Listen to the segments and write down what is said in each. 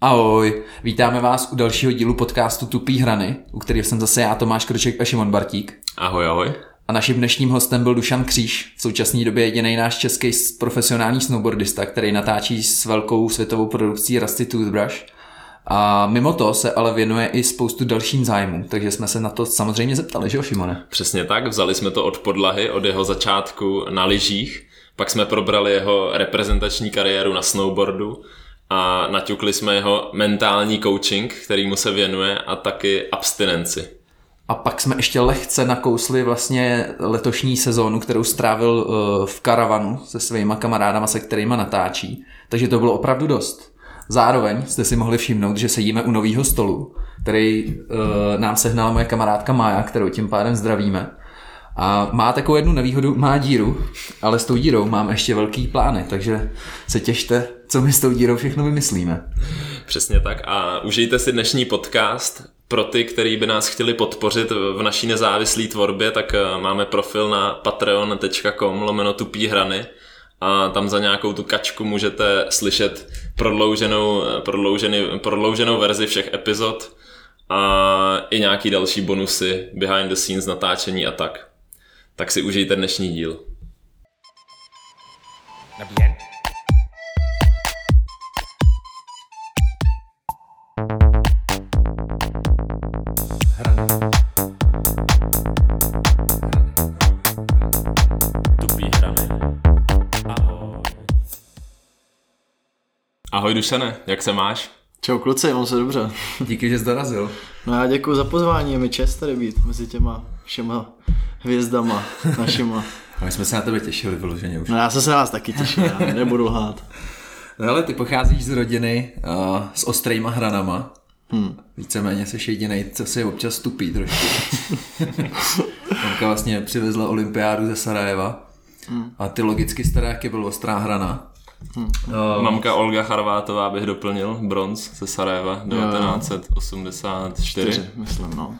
Ahoj, vítáme vás u dalšího dílu podcastu Tupý hrany, u kterého jsem zase já, Tomáš Kroček a Šimon Bartík. Ahoj, ahoj. A naším dnešním hostem byl Dušan Kříž, v současné době jediný náš český profesionální snowboardista, který natáčí s velkou světovou produkcí Rusty Toothbrush. A mimo to se ale věnuje i spoustu dalším zájmům, takže jsme se na to samozřejmě zeptali, že jo, Šimone? Přesně tak, vzali jsme to od podlahy, od jeho začátku na lyžích, pak jsme probrali jeho reprezentační kariéru na snowboardu a naťukli jsme jeho mentální coaching, který mu se věnuje a taky abstinenci. A pak jsme ještě lehce nakousli vlastně letošní sezónu, kterou strávil eh, v karavanu se svýma kamarádama, se kterými natáčí. Takže to bylo opravdu dost. Zároveň jste si mohli všimnout, že sedíme u nového stolu, který uh, nám sehnala moje kamarádka Mája, kterou tím pádem zdravíme. A má takovou jednu nevýhodu, má díru, ale s tou dírou mám ještě velký plány, takže se těšte, co my s tou dírou všechno vymyslíme. Přesně tak a užijte si dnešní podcast. Pro ty, kteří by nás chtěli podpořit v naší nezávislé tvorbě, tak eh, máme profil na patreon.com lomeno tupí hrany a tam za nějakou tu kačku můžete slyšet prodlouženou, prodloužený, prodlouženou verzi všech epizod a i nějaký další bonusy behind the scenes natáčení a tak. Tak si užijte dnešní díl. Bien. Ahoj Dušane, jak se máš? Čau kluci, mám se dobře. Díky, že jsi dorazil. No já děkuji za pozvání, je mi čest tady být mezi těma všema hvězdama našima. A my jsme se na tebe těšili vyloženě už. No já jsem se na vás taky těšil, já nebudu lhát. No ale ty pocházíš z rodiny uh, s ostrýma hranama. Hmm. Víceméně jsi jediný, co si občas tupí trošku. Mamka vlastně přivezla olympiádu ze Sarajeva. Hmm. A ty logicky staré, jaký byl ostrá hrana. Hmm. Uh, Mamka Olga Charvátová bych doplnil, bronz ze Sarajeva 1984. 4, myslím, no.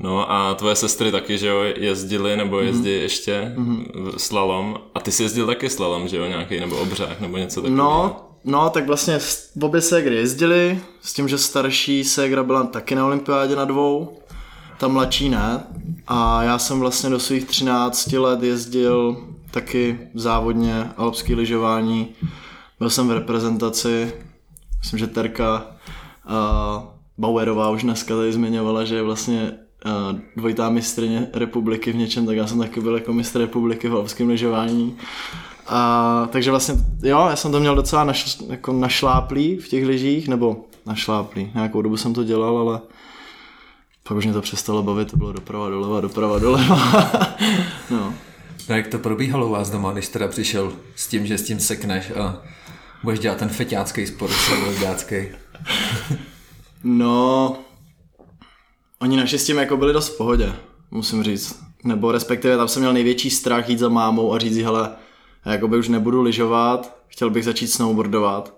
No a tvoje sestry taky, že jo, jezdili nebo mhm. jezdí mm. ještě mm-hmm. slalom. A ty jsi jezdil taky slalom, že jo, nějaký nebo obřák nebo něco takového. No, no, tak vlastně obě ségry jezdili, s tím, že starší ségra byla taky na olympiádě na dvou, ta mladší ne. A já jsem vlastně do svých 13 let jezdil taky závodně alpský lyžování. Byl jsem v reprezentaci, myslím, že Terka uh, Bauerová už dneska tady zmiňovala, že je vlastně dvojitá mistrně republiky v něčem, tak já jsem taky byl jako mistr republiky v alpském lyžování. A, takže vlastně, jo, já jsem to měl docela naš, jako našláplý v těch lyžích, nebo našláplý, nějakou dobu jsem to dělal, ale pak už mě to přestalo bavit, to bylo doprava, doleva, doprava, doleva. no. No jak to probíhalo u vás doma, když teda přišel s tím, že s tím sekneš a budeš dělat ten feťácký sport, celožďácký? no, oni naši s tím jako byli dost v pohodě, musím říct. Nebo respektive tam jsem měl největší strach jít za mámou a říct, hele, jakoby už nebudu lyžovat, chtěl bych začít snowboardovat.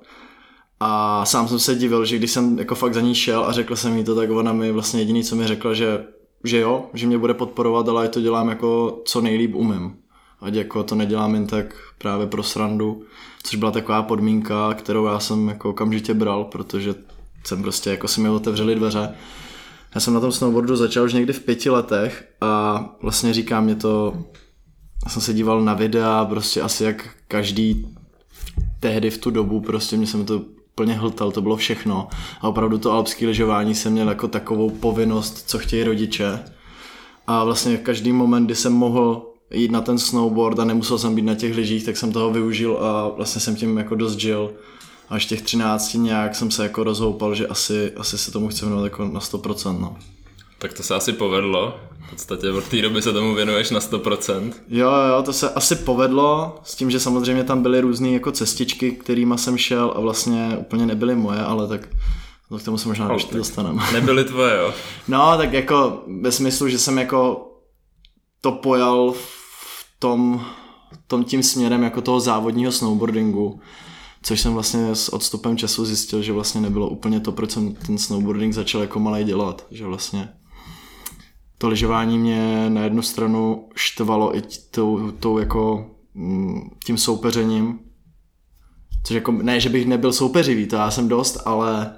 A sám jsem se divil, že když jsem jako fakt za ní šel a řekl jsem jí to, tak ona mi vlastně jediný, co mi řekla, že že jo, že mě bude podporovat, ale to dělám jako co nejlíp umím. Ať jako to nedělám jen tak právě pro srandu, což byla taková podmínka, kterou já jsem jako okamžitě bral, protože jsem prostě jako si mi otevřeli dveře. Já jsem na tom snowboardu začal už někdy v pěti letech a vlastně říká mě to, já jsem se díval na videa, prostě asi jak každý tehdy v tu dobu, prostě mě se mi to plně hltal, to bylo všechno. A opravdu to alpské lyžování jsem měl jako takovou povinnost, co chtějí rodiče. A vlastně v každý moment, kdy jsem mohl jít na ten snowboard a nemusel jsem být na těch lyžích, tak jsem toho využil a vlastně jsem tím jako dost žil. Až těch 13 nějak jsem se jako rozhoupal, že asi, asi se tomu chci věnovat jako na 100%. No. Tak to se asi povedlo. V podstatě od té doby se tomu věnuješ na 100%. Jo, jo, to se asi povedlo, s tím, že samozřejmě tam byly různé jako cestičky, kterými jsem šel a vlastně úplně nebyly moje, ale tak to k tomu se možná ještě dostaneme. Nebyly tvoje, jo? No, tak jako ve smyslu, že jsem jako to pojal v tom, tom tím směrem jako toho závodního snowboardingu, což jsem vlastně s odstupem času zjistil, že vlastně nebylo úplně to, proč jsem ten snowboarding začal jako malej dělat, že vlastně to lyžování mě na jednu stranu štvalo i tou, tou jako mm, tím soupeřením, Což jako, ne, že bych nebyl soupeřivý, to já jsem dost, ale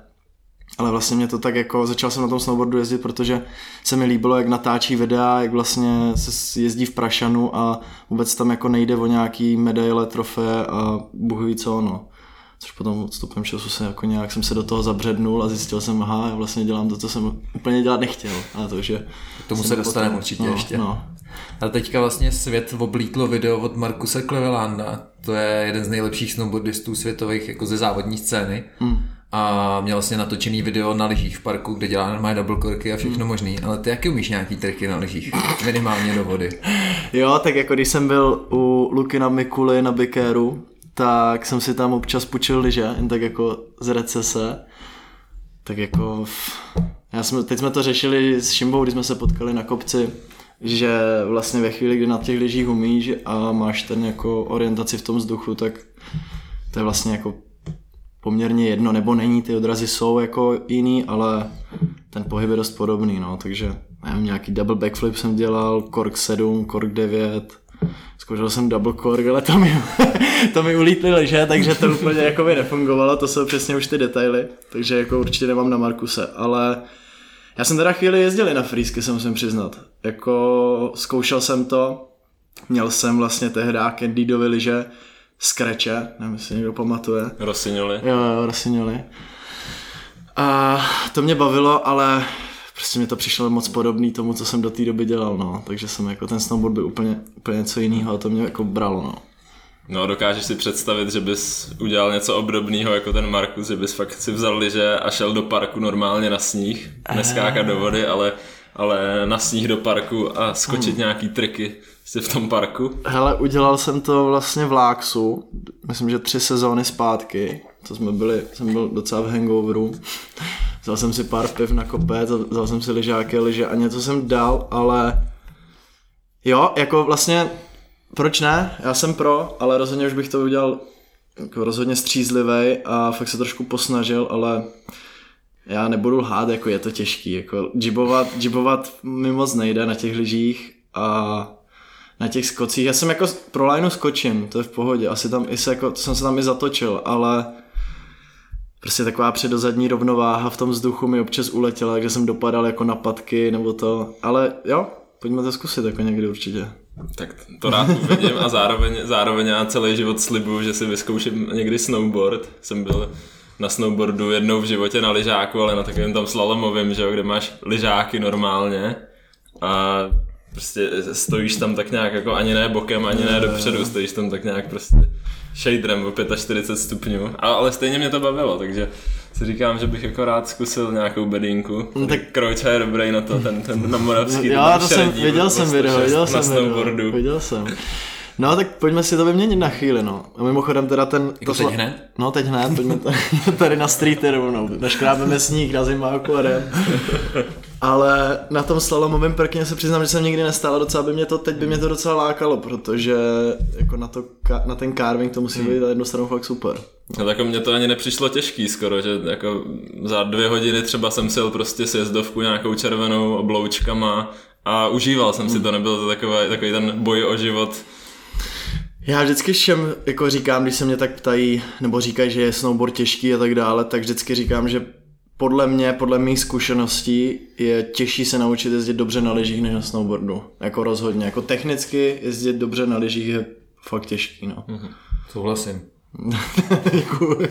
ale vlastně mě to tak jako, začal jsem na tom snowboardu jezdit, protože se mi líbilo, jak natáčí videa, jak vlastně se jezdí v Prašanu a vůbec tam jako nejde o nějaký medaile, trofé a bůh ví co, no. Což potom odstupem času se jako nějak jsem se do toho zabřednul a zjistil jsem, aha, já vlastně dělám to, co jsem úplně dělat nechtěl. A to, že K tomu se dostaneme určitě no, ještě. No. A teďka vlastně svět oblíklo video od Markuse Klevelanda. To je jeden z nejlepších snowboardistů světových jako ze závodní scény. Hmm. A měl vlastně natočený video na lyžích v parku, kde dělá normálně double korky a všechno Hmm. možný. Ale ty jaký umíš nějaký triky na lyžích? Minimálně do vody. Jo, tak jako když jsem byl u Lukina Mikuly na Bikéru, tak jsem si tam občas půjčil lyže, jen tak jako z recese. Tak jako, já jsme, teď jsme to řešili s Šimbou, když jsme se potkali na kopci, že vlastně ve chvíli, kdy na těch lyžích umíš a máš ten jako orientaci v tom vzduchu, tak to je vlastně jako poměrně jedno, nebo není, ty odrazy jsou jako jiný, ale ten pohyb je dost podobný, no, takže nevím, nějaký double backflip jsem dělal, kork 7, kork 9, zkoušel jsem double kork, ale to mi, to mi ulítly liže, takže to úplně jako by nefungovalo, to jsou přesně už ty detaily, takže jako určitě nemám na Markuse, ale já jsem teda chvíli jezdil i na frýsky, se musím přiznat, jako zkoušel jsem to, měl jsem vlastně tehdy Candidovy liže, Scratche, nevím, jestli někdo pamatuje. Rosignoli. Jo, jo, Rosignoli. A to mě bavilo, ale prostě mi to přišlo moc podobný tomu, co jsem do té doby dělal, no. Takže jsem jako ten snowboard byl úplně, úplně něco jiného a to mě jako bralo, no. No dokážeš si představit, že bys udělal něco obdobného jako ten Markus, že bys fakt si vzal liže a šel do parku normálně na sníh, neskákat do vody, ale, ale na sníh do parku a skočit Hmm. nějaký triky si v tom parku. Hele, udělal jsem to vlastně v Láksu, myslím, že tři sezóny zpátky, to jsme byli, jsem byl docela v hangoveru, vzal jsem si pár piv na kopec, vzal jsem si lyžáky, lyže a něco jsem dal, ale jo, jako vlastně, proč ne, já jsem pro, ale rozhodně už bych to udělal jako rozhodně střízlivý a fakt se trošku posnažil, ale já nebudu lhát, jako je to těžký, jako džibovat, džibovat mi moc nejde na těch lyžích a na těch skocích. Já jsem jako pro lineu skočím, to je v pohodě. Asi tam i se jako, to jsem se tam i zatočil, ale prostě taková předozadní rovnováha v tom vzduchu mi občas uletěla, že jsem dopadal jako na patky nebo to. Ale jo, pojďme to zkusit jako někdy určitě. Tak to rád uvidím a zároveň, zároveň já celý život slibuju, že si vyzkouším někdy snowboard. Jsem byl na snowboardu jednou v životě na lyžáku, ale na takovém tam slalomovém, že jo, kde máš lyžáky normálně a prostě stojíš tam tak nějak jako ani ne bokem, ani ne dopředu, stojíš tam tak nějak prostě shaderem o 45 stupňů, a, ale stejně mě to bavilo, takže si říkám, že bych jako rád zkusil nějakou bedínku. No, tak Krojča je dobrý na to, ten, ten na Moravský. Jo, ten to jsem, viděl jsem video, 106 viděl jsem snowboardu. video, viděl jsem. No tak pojďme si to vyměnit na chvíli, no. A mimochodem teda ten... Jako to teď hned? No teď hned, pojďme to, tady na streety rovnou. Naškrábeme sníh na zimáku a jdem. Ale na tom slalomovém prkně se přiznám, že jsem nikdy nestál a docela by mě to, teď by mě to docela lákalo, protože jako na, to, na ten carving to musí být na jednu stranu fakt super. No tak mně to ani nepřišlo těžký skoro, že jako za dvě hodiny třeba jsem sil prostě sjezdovku nějakou červenou obloučkama a užíval jsem si to, nebyl to takový, takový ten boj o život. Já vždycky všem jako říkám, když se mě tak ptají, nebo říkají, že je snowboard těžký a tak dále, tak vždycky říkám, že podle mě, podle mých zkušeností je těžší se naučit jezdit dobře na lyžích než na snowboardu. Jako rozhodně. Jako technicky jezdit dobře na lyžích je fakt těžký, no. Souhlasím. Děkuju.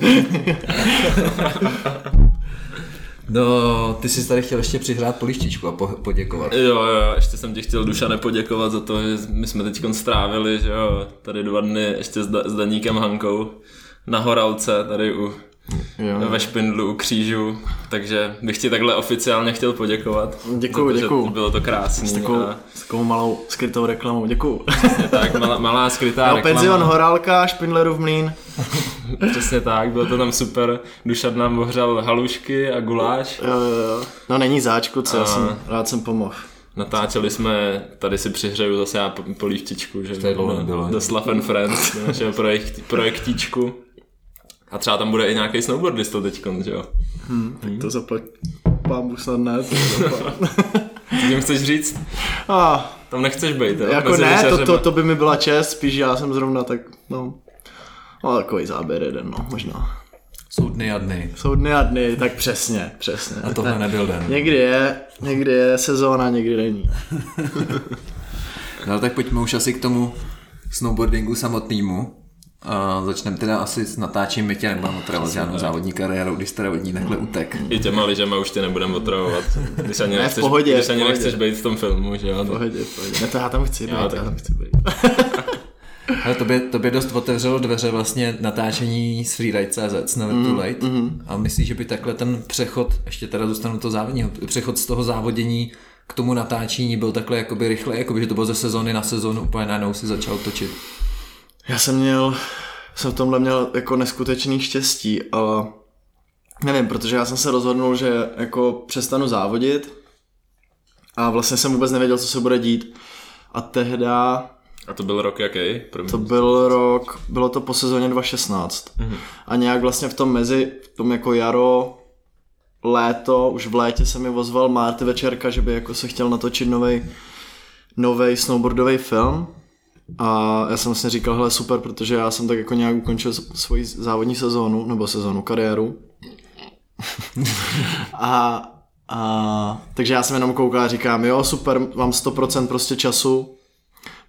No, ty jsi tady chtěl ještě přihrát polištičku a po- poděkovat. Jo, jo, ještě jsem ti chtěl Dušane poděkovat za to, že my jsme teď strávili, že jo, tady dva dny ještě s, da, s Daníkem Hankou na Horalce, tady u, Jo. ve Špindlu u křížu, takže bych ti takhle oficiálně chtěl poděkovat. Děkuju, za to, že děkuju. Bylo to krásný. S takovou, a- s takovou malou skrytou reklamou. Děkuju. tak malá, malá skrytá No, reklama. penzion Horálka, Špindlerův mlín. Přesně tak, bylo to tam super. Dušan nám ohřel halušky a guláš. Jo, jo, jo. No není záčku, co já A- jsem, rád jsem pomohl. Natáčeli jsme, tady si přihřeju zase já po- polívčičku, že To je dlouho do, nebylo. do Slav and Friends, do našeho projekt, projektíčku. A třeba tam bude i nějaký snowboardista teďkon, že jo? Tak to zaplať. Pán snad ne. to zaplať. Co tím chceš říct? ah, Tam nechceš být, jo? jako Mezi ne, to, to, to, by mi byla čest, spíš já jsem zrovna tak, no. No, takový záběr jeden, no, možná. Jsou dny a dny. Jsou dny a dny, tak přesně, přesně. A tohle nebyl den. Někdy je, někdy je sezóna, někdy není. No tak pojďme už asi k tomu snowboardingu samotnému. A začneme teda asi s natáčím, my tě nebudeme otravovat žádnou závodní kariérou, když teda od ní takhle utek. I těma lyžema už tě nebudeme otravovat. Když ani, Ne, v nechceš, pohodě, když v ani nechceš být v tom filmu, že jo? Pohodě, pohodě. Ne, to já tam chci být, já tak- tam chci být. Ale tobě, tobě dost otevřelo dveře vlastně natáčení s Freeride.cz Never Too Late. Mm, A myslíš, že by takhle ten přechod, ještě teda zůstanu to závodního, přechod z toho závodění k tomu natáčení byl takhle jakoby rychle, jakoby, že to bylo ze sezóny na sezónu úplně najednou si začal točit. Já jsem měl, jsem v tomhle měl jako neskutečný štěstí, ale nevím, protože já jsem se rozhodnul, že jako přestanu závodit a vlastně jsem vůbec nevěděl, co se bude dít. A tehda A to byl rok jaký? První. To byl rok, bylo to po sezóně 2016. Mm-hmm. A nějak vlastně v tom mezi, v tom jako jaro, léto, už v létě se mi ozval Marty Večerka, že by jako se chtěl natočit novej, novej snowboardový film. A já jsem vlastně říkal, hele super, protože já jsem tak jako nějak ukončil svoji závodní sezónu, nebo sezónu, kariéru. a, a, takže já jsem jenom koukal a říkám, jo super, mám 100% prostě času,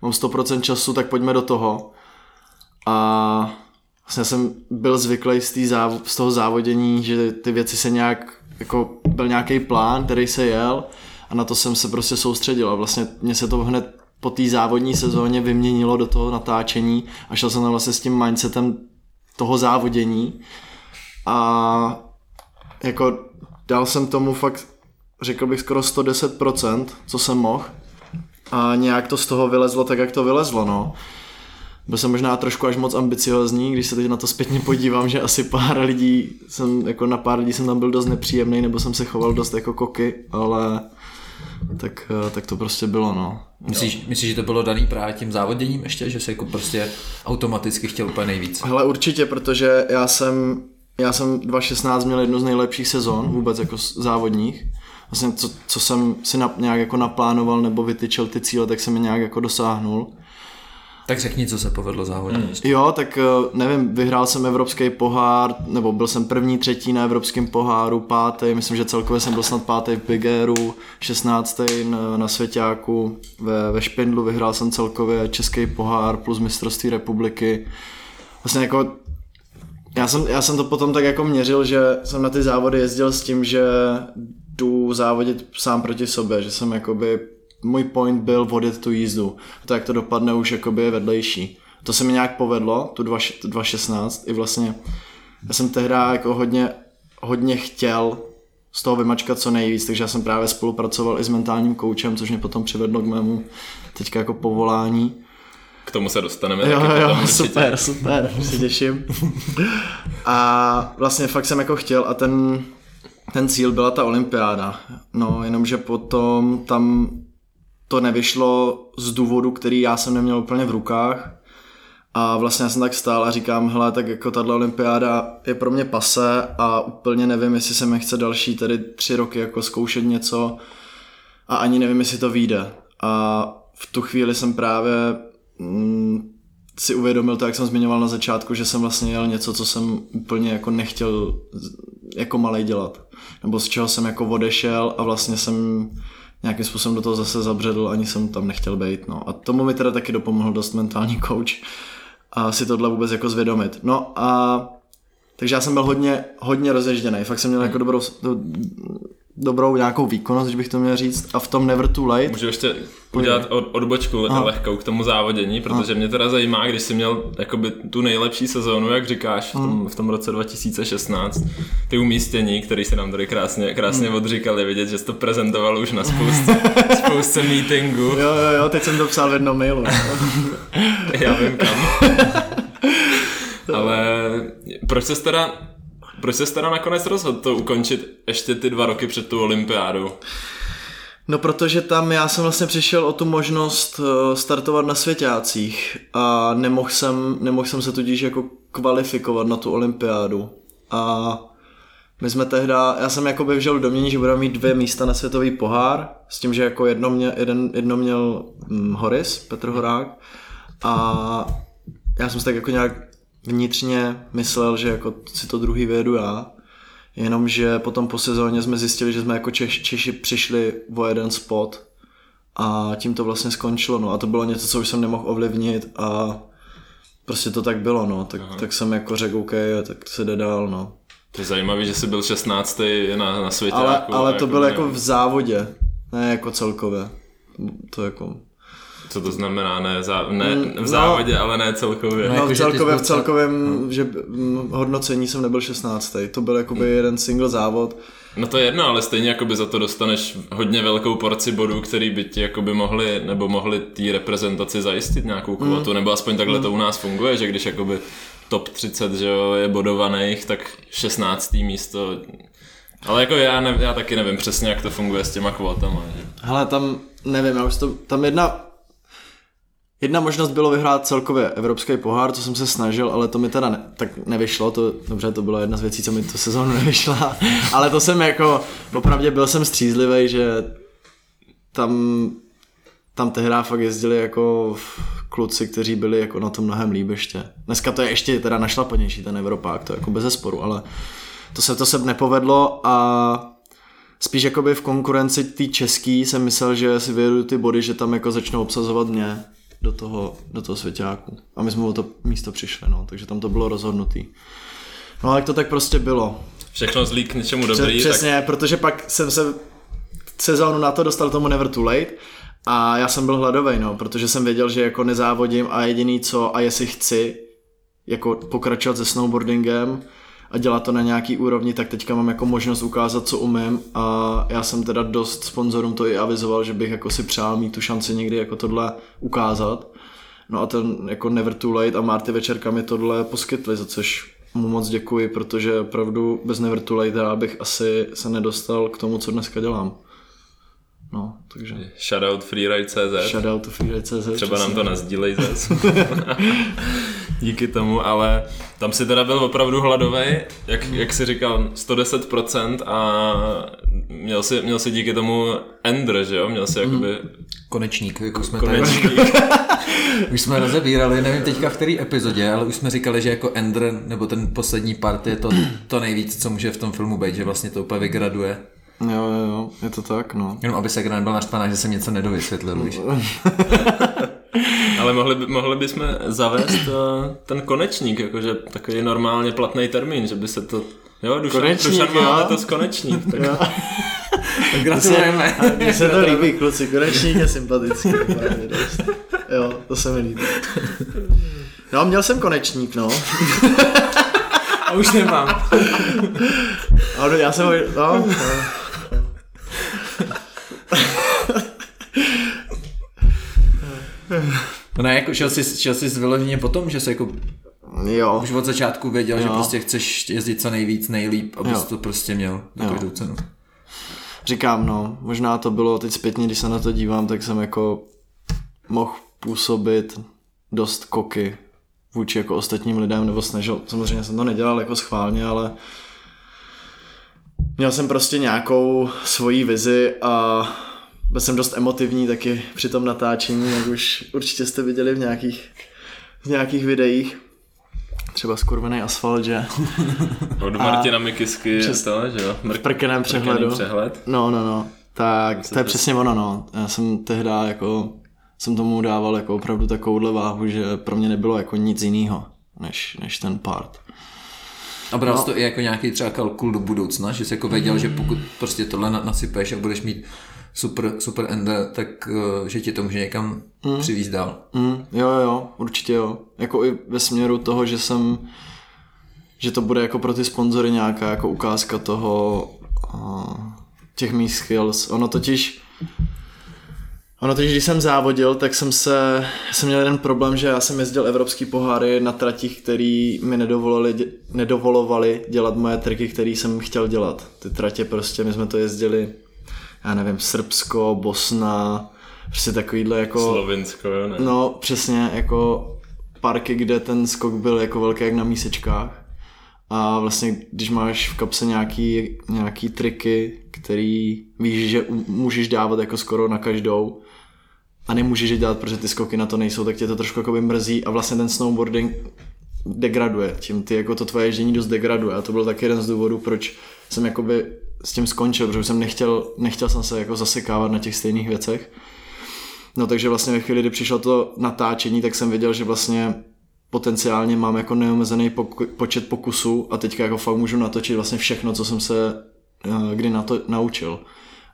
mám 100% času, tak pojďme do toho. A vlastně jsem byl zvyklý z, záv- z toho závodění, že ty věci se nějak, jako byl nějaký plán, který se jel a na to jsem se prostě soustředil a vlastně mě se to hned po té závodní sezóně vyměnilo do toho natáčení a šel jsem tam vlastně s tím mindsetem toho závodění a jako dal jsem tomu fakt, řekl bych skoro 110%, co jsem mohl a nějak to z toho vylezlo tak, jak to vylezlo, no. Byl jsem možná trošku až moc ambiciozní, když se teď na to zpětně podívám, že asi pár lidí jsem, jako na pár lidí jsem tam byl dost nepříjemný, nebo jsem se choval dost jako koky, ale tak, eh, tak to prostě bylo, no. Myslíš, myslíš, že to bylo daný právě tím závoděním ještě, že se jako prostě automaticky chtěl úplně nejvíc? Hele, určitě, protože já jsem, já jsem 2016 měl jednu z nejlepších sezon vůbec jako závodních. Vlastně co, co jsem si na, nějak jako naplánoval nebo vytyčil ty cíle, tak jsem je nějak jako dosáhnul. Tak řekni, co se povedlo závodně. Mm. Jo, tak eh, nevím, vyhrál jsem evropský pohár, nebo byl jsem první, třetí na evropském poháru, pátý, myslím, že celkově jsem byl snad pátý v Big Airu, šestnáctý na, na Svěťáku, ve, ve Špindlu vyhrál jsem celkově český pohár plus mistrovství republiky. Vlastně jako já jsem, já jsem to potom tak jako měřil, že jsem na ty závody jezdil s tím, že jdu závodit sám proti sobě, že jsem jakoby, můj point byl vodit tu jízdu. To jak to dopadne už jakoby je vedlejší. To se mi nějak povedlo, tu 2 tu 2.16 i vlastně, já jsem tehdy jako hodně, hodně chtěl z toho vymačkat co nejvíc, takže já jsem právě spolupracoval i s mentálním koučem, což mě potom přivedlo k mému teďka jako povolání. K tomu se dostaneme. Jo, taky jo, potom určitě. super, super, už se těším. A vlastně fakt jsem jako chtěl a ten, ten cíl byla ta olympiáda. No, jenomže potom tam to nevyšlo z důvodu, který já jsem neměl úplně v rukách. A vlastně já jsem tak stál a říkám, hele, tak jako tahle olympiáda je pro mě pase a úplně nevím, jestli se mi chce další tady tři roky jako zkoušet něco a ani nevím, jestli to vyjde. A v tu chvíli jsem právě mm, si uvědomil to, jak jsem zmiňoval na začátku, že jsem vlastně jel něco, co jsem úplně jako nechtěl jako malej dělat. Nebo z čeho jsem jako odešel a vlastně jsem nějakým způsobem do toho zase zabředl, ani jsem tam nechtěl být. No. A tomu mi teda taky dopomohl dost mentální coach a si tohle vůbec jako zvědomit. No a takže já jsem byl hodně, hodně rozježděný. Fakt jsem měl jako dobrou, do, dobrou nějakou výkonnost, když bych to měl říct. A v tom Never Too Late Můžu ještě udělat od, odbočku Aha. lehkou k tomu závodění, protože mě teda zajímá, když jsi měl jakoby tu nejlepší sezónu, jak říkáš, v tom, v tom roce 2016, ty umístění, který se nám tady krásně, krásně odříkali, vidět, že jsi to prezentoval už na spoustě, spoustě meetingu. Jo, jo, jo, teď jsem to psal v jednom mailu. Já vím kam. Ale proč se teda, proč se teda nakonec rozhodl to ukončit ještě ty dva roky před tu olympiádou? No protože tam já jsem vlastně přišel o tu možnost eh, startovat na svěťácích a nemohl jsem, nemohl jsem se tudíž jako kvalifikovat na tu olympiádu. A my jsme tehdy, já jsem jako vžil v domění, že budeme mít dvě místa na světový pohár, s tím, že jako jedno, mě, jeden, jedno měl hm, Horis, Petr Horák, a já jsem se tak jako nějak vnitřně myslel, že jako si to druhý vyjedu já, jenomže potom po sezóně jsme zjistili, že jsme jako Češ, Češi přišli o jeden spot a tím to vlastně skončilo, no a to bylo něco, co už jsem nemohl ovlivnit a prostě to tak bylo, no, tak, tak jsem jako řekl OK, tak se jde dál, no. To je zajímavé, že jsi byl 16. na, na světě. Ale, jako, ale to bylo ne- jako v závodě, ne jako celkově. To jako... Co to znamená? Ne, zá, ne Mm, v no. závodě, ale ne celkově. No, No, jako, v celkově, v byl cel- celkovém že, mm, hodnocení jsem nebyl 16. To byl jakoby jeden single závod. No to je jedno, ale stejně jakoby za to dostaneš hodně velkou porci bodů, který by ti jakoby mohli, nebo mohli té reprezentaci zajistit nějakou kvotu, nebo aspoň takhle to u nás funguje, že když jakoby top 30 že jo, je bodovaných, tak 16. místo ale jako já, ne, já taky nevím přesně, jak to funguje s těma kvotama. Hele, tam, nevím, já už to, tam jedna, jedna možnost bylo vyhrát celkově Evropský pohár, to jsem se snažil, ale to mi teda ne, tak nevyšlo, to, dobře, to byla jedna z věcí, co mi tu sezónu nevyšla, ale to jsem jako, opravdu byl jsem střízlivý, že tam, tam tehdy fakt jezdili jako kluci, kteří byli jako na tom mnohem líp ještě. Dneska to je ještě teda našlapanější ten Evropák, to je jako bez sporu, ale to se to se nepovedlo a spíš jakoby v konkurenci tý český jsem myslel, že si vyjedu ty body, že tam jako začnou obsazovat mě do toho, do toho svěťáku. A my jsme o to místo přišli, no, takže tam to bylo rozhodnutý. No ale jak to tak prostě bylo. Všechno zlí k něčemu dobrý, Přesně, tak... protože pak jsem se sezónu na to dostal tomu Never Too Late a já jsem byl hladový, no, protože jsem věděl, že jako nezávodím a jediný co a jestli chci jako pokračovat se snowboardingem a dělat to na nějaký úrovni, tak teďka mám jako možnost ukázat, co umím a já jsem teda dost sponzorům to i avizoval, že bych jako si přál mít tu šanci někdy jako tohle ukázat. No a ten jako Never Too Late a Marty Večerka mi tohle poskytli, za což mu moc děkuji, protože opravdu bez Never Too Late já bych asi se nedostal k tomu, co dneska dělám. No, takže tak shoutout freeride.cz shoutout to freeride.cz. Třeba nám to nazdílej zase. Díky tomu, ale tam si teda byl opravdu hladový, jak, jak jsi říkal, 110% a měl si, měl si díky tomu Ender, že jo? Měl si jakoby Konečník, jak už jsme tady, konečník. už jsme rozebírali, nevím teďka v který epizodě, ale už jsme říkali, že jako Ender, nebo ten poslední part je to, to nejvíc, co může v tom filmu být, že vlastně to úplně vygraduje. Jo, jo, jo, je to tak, no. Jenom aby se Gran byl naštvaná, že jsem něco nedovysvětlil, víš. Ale mohli, by, mohli bychom zavést uh, ten konečník, jakože takový normálně platný termín, že by se to... Jo, Dušan, Konečník, Dušan má jo. letos konečník. Tak Jo. Tak gratulujeme. Mně se to líbí, kluci, konečník je sympatický. Jo, to se mi líbí. No, měl jsem konečník, no. A už nemám. Ale já jsem ho, no, no. No ne, jako šel jsi, šel jsi vyloženě po tom, že jsi jako Jo, už od začátku věděl, že Jo. prostě chceš jezdit co nejvíc, nejlíp, abys Jo. to prostě měl na Jo. každou cenu. říkám, no, možná to bylo teď zpětně, když se na to dívám, tak jsem jako mohl působit dost koky vůči jako ostatním lidem, nebo snažil, samozřejmě jsem to nedělal jako schválně, ale měl jsem prostě nějakou svoji vizi a byl jsem dost emotivní taky při tom natáčení, jak už určitě jste viděli v nějakých, v nějakých videích. Třeba skurvený asfalt, že? Od Martina Mikisky je Přes- to, že jo? Mrk, V prkeném přehledu. přehled. No, no, no. Tak to je to- přesně ono, no. Já jsem tehdy jako, jsem tomu dával jako opravdu takovouhle váhu, že pro mě nebylo jako nic jiného, než, než ten part. A bral No. to i jako nějaký třeba kalkul do budoucna, že jsi jako věděl, že pokud prostě tohle na- nasypeš a budeš mít super, super ende, tak uh, že ti to může někam mm. přivízt dál. Mm, jo, jo, určitě jo. Jako i ve směru toho, že jsem, že to bude jako pro ty sponzory nějaká jako ukázka toho, uh, těch mých skills. Ono totiž, ono totiž, když jsem závodil, tak jsem se, jsem měl jeden problém, že já jsem jezdil evropský poháry na tratích, který mi nedovolili, nedovolovali dělat moje triky, které jsem chtěl dělat. Ty tratě prostě, my jsme to jezdili, já nevím, Srbsko, Bosna, prostě takovýhle jako... Slovinsko, jo, ne? No, přesně, jako parky, kde ten skok byl jako velký jak na mísečkách. A vlastně, když máš v kapse nějaký, nějaký triky, který víš, že můžeš dávat jako skoro na každou a nemůžeš je dělat, protože ty skoky na to nejsou, tak tě to trošku jako mrzí a vlastně ten snowboarding degraduje, tím ty jako to tvoje ježdění dost degraduje a to byl taky jeden z důvodů, proč jsem jakoby s tím skončil, protože jsem nechtěl, nechtěl jsem se jako zasekávat na těch stejných věcech. No takže vlastně ve chvíli, kdy přišlo to natáčení, tak jsem věděl, že vlastně potenciálně mám jako neomezený poku- počet pokusů a teďka jako fakt můžu natočit vlastně všechno, co jsem se uh, kdy na to naučil.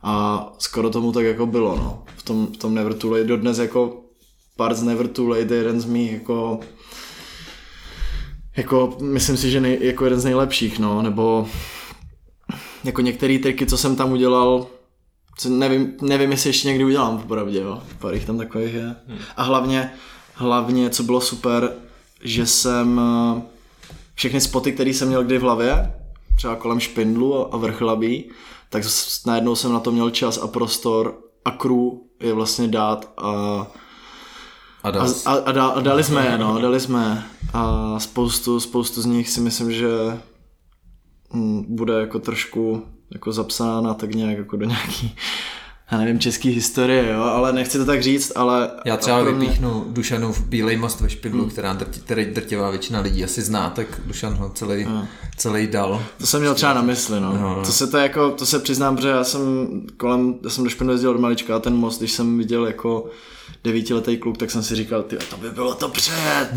A skoro tomu tak jako bylo, no. V tom, v tom Never Too Late, dodnes jako part z Never Too Late je jeden z mých jako jako myslím si, že nej, jako jeden z nejlepších, no, nebo jako některé triky, co jsem tam udělal, co nevím, nevím, jestli ještě někdy udělám, popravdě, jo. Pár jich tam takových je. A hlavně, hlavně, co bylo super, že jsem eh, všechny spoty, které jsem měl kdy v hlavě, třeba kolem špindlu a vrchlabí, tak najednou jsem na to měl čas a prostor a crew je vlastně dát a A, a, a, a, dali jsme je, no, dali jsme a spoustu, spoustu z nich si myslím, že bude jako trošku jako zapsána tak nějak jako do nějaký já nevím, český historie, jo, ale nechci to tak říct, ale Já třeba mě- vypíchnu Dušanův Bílej most ve Špidlu, hmm. která drti, který drtivá většina lidí asi zná, tak Dušan ho celý, hmm. celý dal. To jsem měl třeba na mysli, no. No, no. To se to jako, to se přiznám, protože já jsem kolem, já jsem do Špindlu jezdil od malička a ten most, když jsem viděl jako devítiletý kluk, tak jsem si říkal, ty, to by bylo to před.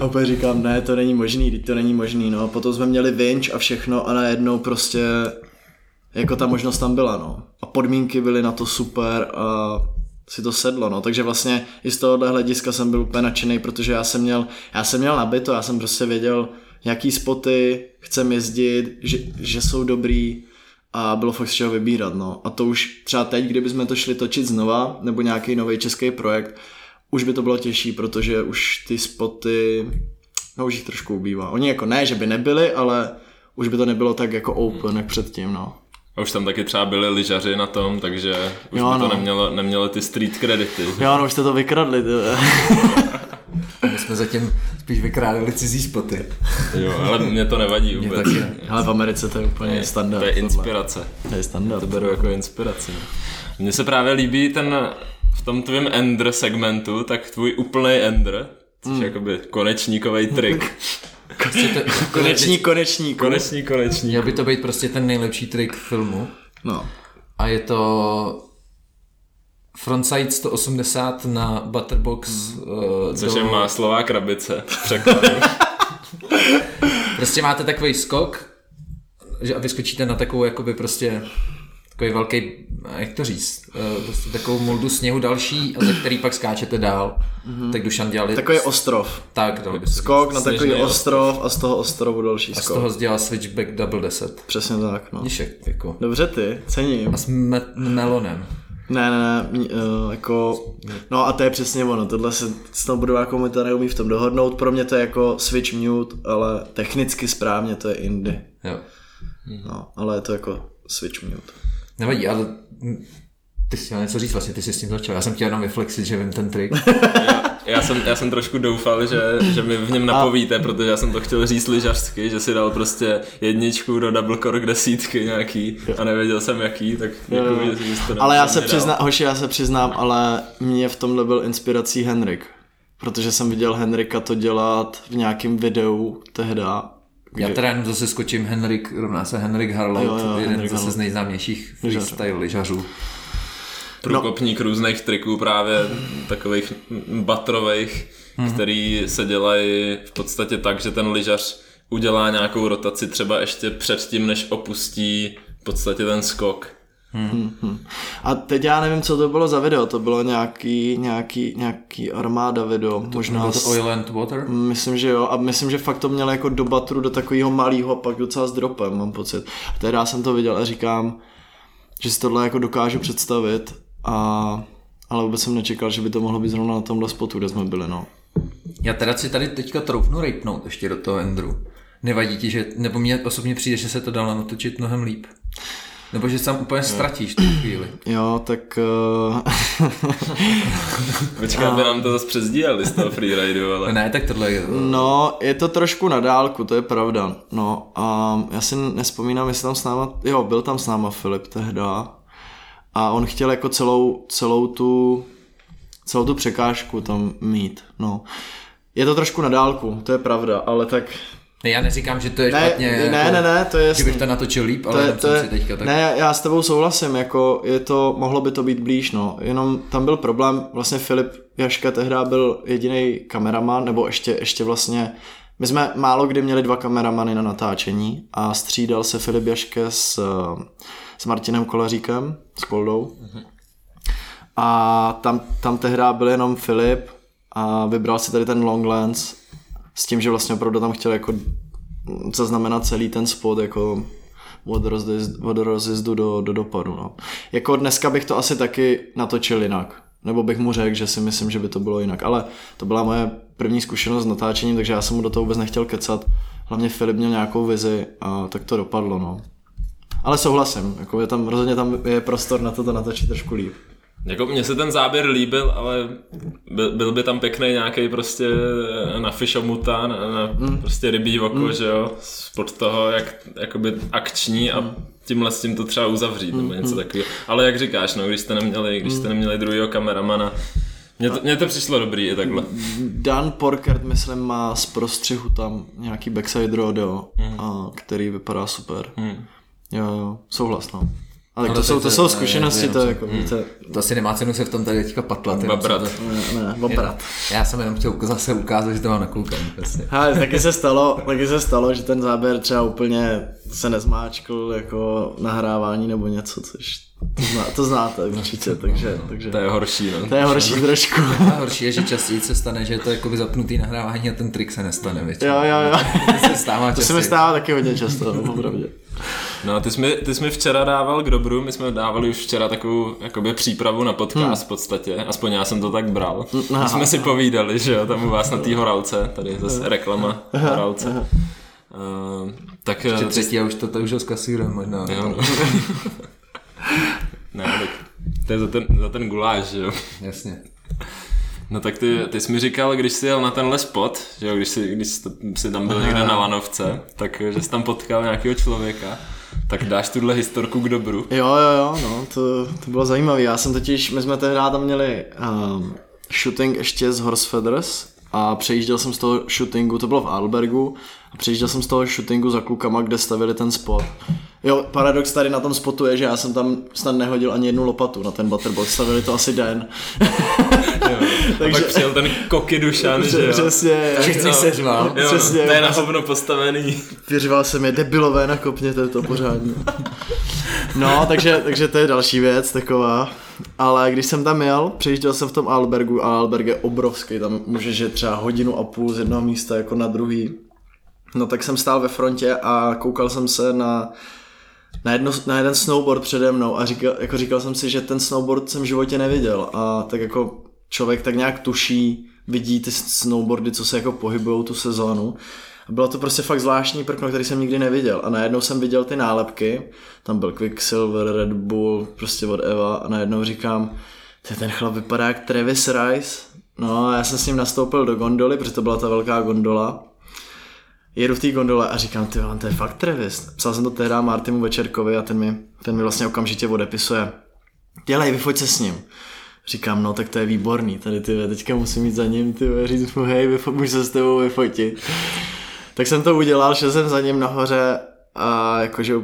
a úplně říkám, ne, to není možný, to není možný, no. Potom jsme měli vinč a všechno a najednou prostě jako ta možnost tam byla, no. A podmínky byly na to super a si to sedlo, no. Takže vlastně i z tohohle hlediska jsem byl úplně nadšený, protože já jsem měl, já jsem měl nabito, já jsem prostě věděl, jaký spoty chcem jezdit, že, že jsou dobrý a bylo fakt z čeho vybírat, no. A to už třeba teď, kdybychom to šli točit znova, nebo nějaký nový český projekt, už by to bylo těžší, protože už ty spoty, no už jich trošku ubývá. Oni jako ne, že by nebyli, ale už by to nebylo tak jako open, jak předtím, no. A už tam taky třeba byli lyžaři na tom, takže už Jo, by to no. nemělo, nemělo ty street kredity. Jo, no už jste to vykradli, ty. My jsme zatím spíš vykrádali cizí spoty. Jo, ale mě to nevadí Mě vůbec. taky. Ale v Americe to je úplně standard. To je tohle. inspirace. To je standard. To beru jako inspiraci. no. Mně se právě líbí ten, v tom tvém Ender segmentu, tak tvůj úplný Ender, což je jakoby konečníkový trik. Prostě to, Koneční, koneční, Koneční, konečník. Měl by to být prostě ten nejlepší trik filmu. No. A je to frontside 180 na Butterbox uh, Což do... je máslová krabice. Prostě máte takový skok, že a vyskočíte na takovou jakoby prostě takový velký, jak to říct, eh, prostě takovou moldu sněhu další, a ze který pak skáčete dál. Mm-hmm. Tak Dušan dělali... Takový ostrov. Tak, se Skok na takový ostrov a z toho ostrovu další A z skok. toho dělal switchback double deset. Přesně tak, no. Vidíš, jak, jako... Dobře ty, cením. A s me- melonem. Ne, ne, ne, uh, jako, no a to je přesně ono, tohle se snowboardová komunita neumí v tom dohodnout, pro mě to je jako switch mute, ale technicky správně to je indie, Jo. no, ale je to jako switch mute. Nevadí, ale hm, ty jsi měl něco říct vlastně, ty jsi s tím začal. Já jsem chtěl jenom vyflexit, že vím ten trik. Já jsem, já jsem trošku doufal, že, že mi v něm napovíte, protože já jsem to chtěl říct lyžařsky, že si dal prostě jedničku do double cork desítky nějaký a nevěděl jsem jaký, tak děkuji, že jsi to Ale já se přiznám, hoši, já se přiznám, ale mě v tomhle byl inspirací Henrik, protože jsem viděl Henrika to dělat v nějakém videu tehda, Já teda jenom zase skočím Henrik, rovná se Henrik Harlow, Jo, jo, jeden Henrik zase Harlow. z nejznámějších Lyžařů. freestyle lyžařů. průkopník různých triků právě takových batrových, Mhm. který se dělají v podstatě tak, že ten lyžař udělá nějakou rotaci třeba ještě předtím, než opustí v podstatě ten skok. A teď já nevím, co to bylo za video, to bylo nějaký, nějaký, nějaký armáda video, možná Bylo to s- Oil and Water? Myslím, že jo. A myslím, že fakt to měl jako do batru do takového malého a pak docela s dropem, mám pocit. A tehdy já jsem to viděl a říkám, že si tohle jako dokážu představit a ale vůbec jsem nečekal, že by to mohlo být zrovna na tomhle spotu, kde jsme byli, no. Já teda si tady teďka troufnu rejpnout ještě do toho Andrew. Nevadí ti, že, nebo mně osobně přijde, že se to dalo natočit mnohem líp. Nebo že se tam úplně ztratíš v tu chvíli. Jo, tak... Uh... Počkej, aby nám to zase přezdíleli z toho freeridu, ale... Ne, tak tohle je... No, je to trošku na dálku, to je pravda. No a já si nespomínám, jestli tam s náma, jo, byl tam s náma Filip tehda a on chtěl jako celou, celou tu celou tu překážku tam mít, no. Je to trošku na dálku, to je pravda, ale tak... Ne, já neříkám, že to je Ne, špatně. ne, jako, ne, ne, to je Že bych to natočil líp, ale To je, to je, si teďka tak... ne, já s tebou souhlasím, jako je to, mohlo by to být blíž, no, jenom tam byl problém, vlastně Filip Jaška tehdy byl jediný kameraman, nebo ještě, ještě vlastně, my jsme málo kdy měli dva kameramany na natáčení a střídal se Filip Jaške s, s Martinem Kolaříkem, s Koldou. A tam, tam tehdy byl jenom Filip a vybral si tady ten long lens s tím, že vlastně opravdu tam chtěl jako zaznamenat celý ten spot jako od, rozjezdu, od rozjezdu do, do dopadu. No. Jako dneska bych to asi taky natočil jinak. Nebo bych mu řekl, že si myslím, že by to bylo jinak. Ale to byla moje první zkušenost s natáčením, takže já jsem mu do toho vůbec nechtěl kecat. Hlavně Filip měl nějakou vizi a tak to dopadlo. No. Ale souhlasím, jako je tam, rozhodně tam je prostor na to to natočit trošku líp. Jako mně se ten záběr líbil, ale byl, byl by tam pěkný nějaký prostě na fishomuta, na, na mm. prostě rybí oko, mm. že jo, spod toho, jak jakoby akční a tímhle s tím to třeba uzavřít, nebo něco takového. Ale jak říkáš, no, když jste neměli, když jste neměli druhého kameramana, mně to, mně to přišlo dobrý i takhle. Dan Porkert, myslím, má z prostřihu tam nějaký backside rodeo, Hmm. a, který vypadá super. Hmm. Jo, jo, souhlas, no. Ale to, to jsou, to to- jsou zkušenosti, ne, to ne, je jako, hmm. víte, To asi nemá cenu se v tom tady teďka patlat. Babrat. to- ne, ne, obrat. Já jsem jenom chtěl zase ukázat, že to mám nakoukaný. Prostě. Hele, taky se stalo, taky se stalo, že ten záběr třeba úplně se nezmáčkl jako nahrávání nebo něco, což to, zná, to znáte určitě, takže, takže To je horší, no. to je horší trošku. A horší je, že častěji se stane, že je to jakoby zapnutý nahrávání a ten trik se nestane většinou. Jo, jo, jo. To se stává To se mi stává taky hodně často, no, opravdu. No a ty jsi, mi, ty jsi mi včera dával k dobru, my jsme dávali už včera takovou jakoby přípravu na podcast v podstatě, aspoň já jsem to tak bral. My jsme si povídali, že jo, tam u vás na té horalce, tady zase reklama horalce. Uh, tak eh, třetí a už to, to už ho zkasírujeme možná. Jo, no. ne, tak to je za ten, za ten guláš, že jo. Jasně. No tak ty, ty jsi mi říkal, když jsi jel na tenhle spot, že jo, když jsi, když jsi, jsi tam byl někde na lanovce, tak že jsi tam potkal nějakého člověka, tak dáš tuhle historku k dobru. Jo, jo, jo, no, to, to bylo zajímavé. Já jsem totiž, my jsme tehdy tam měli um, shooting ještě z Horse Feathers a přejížděl jsem z toho shootingu, to bylo v Albergu, a přejížděl jsem z toho shootingu za klukama, kde stavili ten spot. Jo, paradox tady na tom spotu je, že já jsem tam snad nehodil ani jednu lopatu na ten butterbox, stavili to asi den. Jo. A Takže- pak přijel ten koky dušan, že jo. Přesně, Všichni se řval. Jo, Přesně. to je na hovno postavený. Vyřval jsem je debilové na kopně, to je to pořádně. No, takže, takže to je další věc taková. Ale když jsem tam jel, přejížděl jsem v tom Albergu a Alberg je obrovský, tam může že třeba hodinu a půl z jednoho místa jako na druhý. No tak jsem stál ve frontě a koukal jsem se na, na, jedno, na jeden snowboard přede mnou a říkal, jako říkal jsem si, že ten snowboard jsem v životě neviděl a tak jako člověk tak nějak tuší, vidí ty snowboardy, co se jako pohybují tu sezónu. Bylo to prostě fakt zvláštní prkno, který jsem nikdy neviděl. A najednou jsem viděl ty nálepky, tam byl Quicksilver, Red Bull, prostě od Eva a najednou říkám, ty ten chlap vypadá jak Travis Rice. No a já jsem s ním nastoupil do gondoly, protože to byla ta velká gondola. Jedu v té gondole a říkám, ty to je fakt Travis. Psal jsem to tehdy Martimu Večerkovi a ten mi, ten mi vlastně okamžitě odepisuje. Dělej, vyfoť se s ním. Říkám, no tak to je výborný, tady ty teďka musím jít za ním, ty říct mu, hej, vyfo- můžu se s tebou vyfotit. tak jsem to udělal, šel jsem za ním nahoře a jakože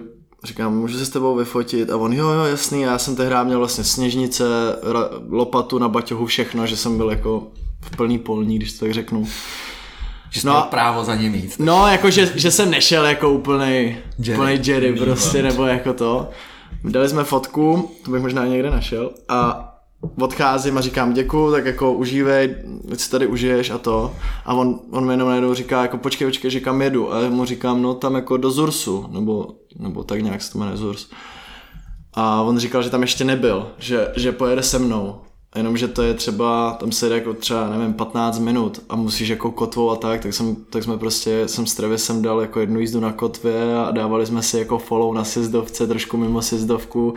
říkám, můžu se s tebou vyfotit a on, jo, jo, jasný, já jsem tehdy měl vlastně sněžnice, ra- lopatu na baťohu, všechno, že jsem byl jako v plný polní, když to tak řeknu. Že jsi No právo za ním jít. No, jako že, že jsem nešel jako úplnej Jerry. úplnej Jerry prostě, nebo jako to. Dali jsme fotku, to bych možná někde našel, a odcházím a říkám děkuju, tak jako užívej, ať si tady užiješ a to. A on, on mi jenom najednou říká, jako počkej, počkej, že kam jedu. A já mu říkám, no tam jako do Zursu, nebo, nebo tak nějak se to jmenuje Zurs. A on říkal, že tam ještě nebyl, že, že pojede se mnou. Jenomže to je třeba, tam se jde jako třeba, nevím, 15 minut a musíš jako kotvou a tak, tak, jsem, tak jsme prostě, jsem s Travisem dal jako jednu jízdu na kotvě a dávali jsme si jako follow na sjezdovce, trošku mimo sjezdovku,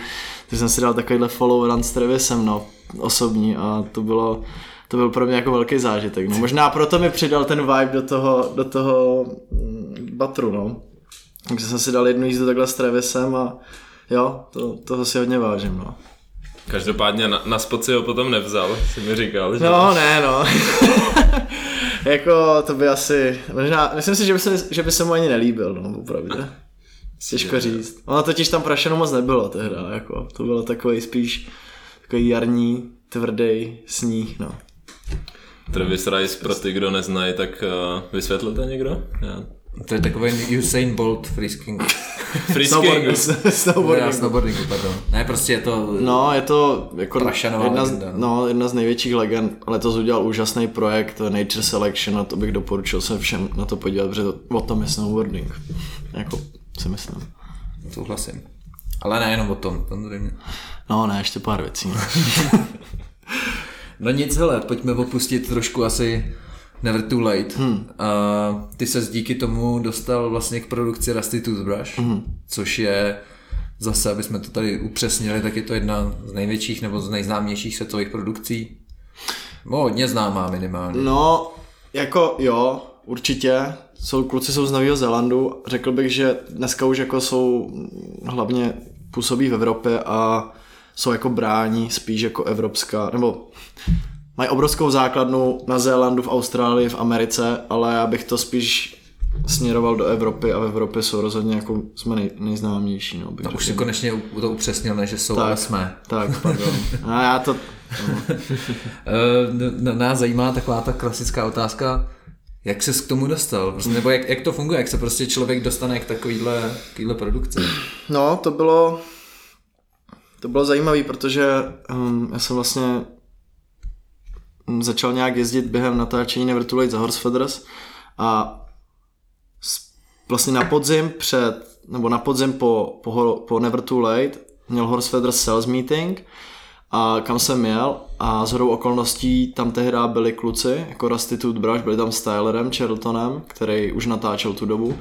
takže jsem si dal takovýhle follow run s Travisem, no, osobní a to bylo, to byl pro mě jako velký zážitek, no. Možná proto mi přidal ten vibe do toho, do toho mm, batru, no. Takže jsem si dal jednu jízdu takhle s Travisem a jo, to, toho si hodně vážím, no. Každopádně na, na spot si ho potom nevzal, si mi říkal, že? No, ne, no. jako to by asi, možná, myslím si, že by se, že by se mu ani nelíbil, no, opravdu. Těžko říct. Ono totiž tam prašeno moc nebylo tehda, jako, to bylo takový spíš takový jarní, tvrdý sníh, no. Travis Rice, pro ty, kdo neznají, tak uh, vysvětlete někdo? Já. To je takový Usain Bolt freesking. Freesking. Snowboarding. snowboardingu, pardon. Ne, prostě je to... No, je to jako jedna, z, legenda, no, jedna z největších legend. Letos udělal úžasný projekt Nature Selection a to bych doporučil se všem na to podívat, protože to, o tom je snowboarding. Jako si myslím. Souhlasím. Ale nejenom o tom, samozřejmě. No ne, ještě pár věcí. No nic, hele, pojďme opustit trošku asi Never Too Late. Hmm. A ty se díky tomu dostal vlastně k produkci Rusty Toothbrush, hmm. což je zase, aby jsme to tady upřesnili, tak je to jedna z největších nebo z nejznámějších světových produkcí. No, hodně známá minimálně. No, jako jo, určitě. Jsou, kluci jsou z Nového Zélandu. Řekl bych, že dneska už jako jsou hlavně působí v Evropě a jsou jako brání spíš jako evropská, nebo mají obrovskou základnu na Zélandu, v Austrálii, v Americe, ale já bych to spíš směroval do Evropy a v Evropě jsou rozhodně jako jsme nej, nejznámější. No, bych No, už si konečně to upřesnil, ne, že jsou, ale jsme. Tak, pardon. A já to... No. Eh, Nás zajímá taková ta klasická otázka, jak ses k tomu dostal? Prostě, nebo jak, jak to funguje, jak se prostě člověk dostane k takovýhle, takovýhle produkci? No, to bylo to bylo zajímavé, protože um, já jsem vlastně začal nějak jezdit během natáčení Never za Horse Feathers a vlastně na podzim před, nebo na podzim po, po, po Never Too Late měl Horse Feathers sales meeting a kam jsem jel a z hodou okolností tam tehdy byli kluci, jako Rusty Toothbrush, byli tam s Tylerem Charltonem, který už natáčel tu dobu.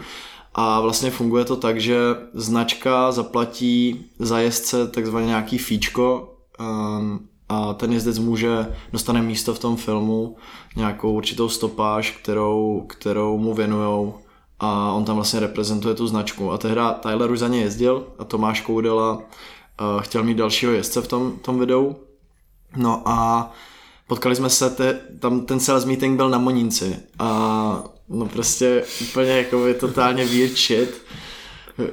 A vlastně funguje to tak, že značka zaplatí za jezdce takzvaně nějaký fíčko um, a ten jezdec může, dostane místo v tom filmu, nějakou určitou stopáž, kterou, kterou mu věnujou a on tam vlastně reprezentuje tu značku. A tehda Tyler už za ně jezdil a Tomáš Koudela uh, chtěl mít dalšího jezdce v tom, tom videu. No a potkali jsme se, te, tam ten sales meeting byl na Monínci a no prostě úplně jako by totálně weird shit.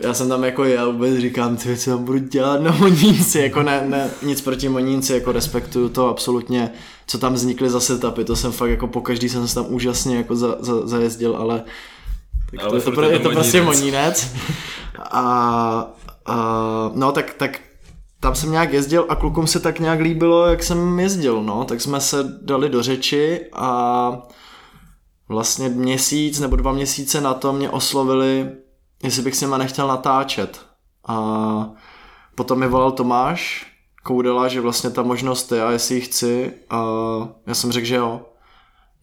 Já jsem tam jako já vůbec říkám, ty co tam budu dělat na Monínci, jako ne, ne, nic proti Monínci, jako respektuju to absolutně, co tam vznikly za setupy, to jsem fakt jako po každý jsem se tam úžasně jako za, za, zajezdil, ale tak Ale to, je to, je to to prostě. Monínec. A, a no tak, tak tam jsem nějak jezdil a klukům se tak nějak líbilo, jak jsem jezdil, no, tak jsme se dali do řeči a vlastně měsíc nebo dva měsíce na to mě oslovili, jestli bych s nima nechtěl natáčet. A potom mi volal Tomáš Koudela, že vlastně ta možnost je a jestli ji chci a já jsem řekl, že jo.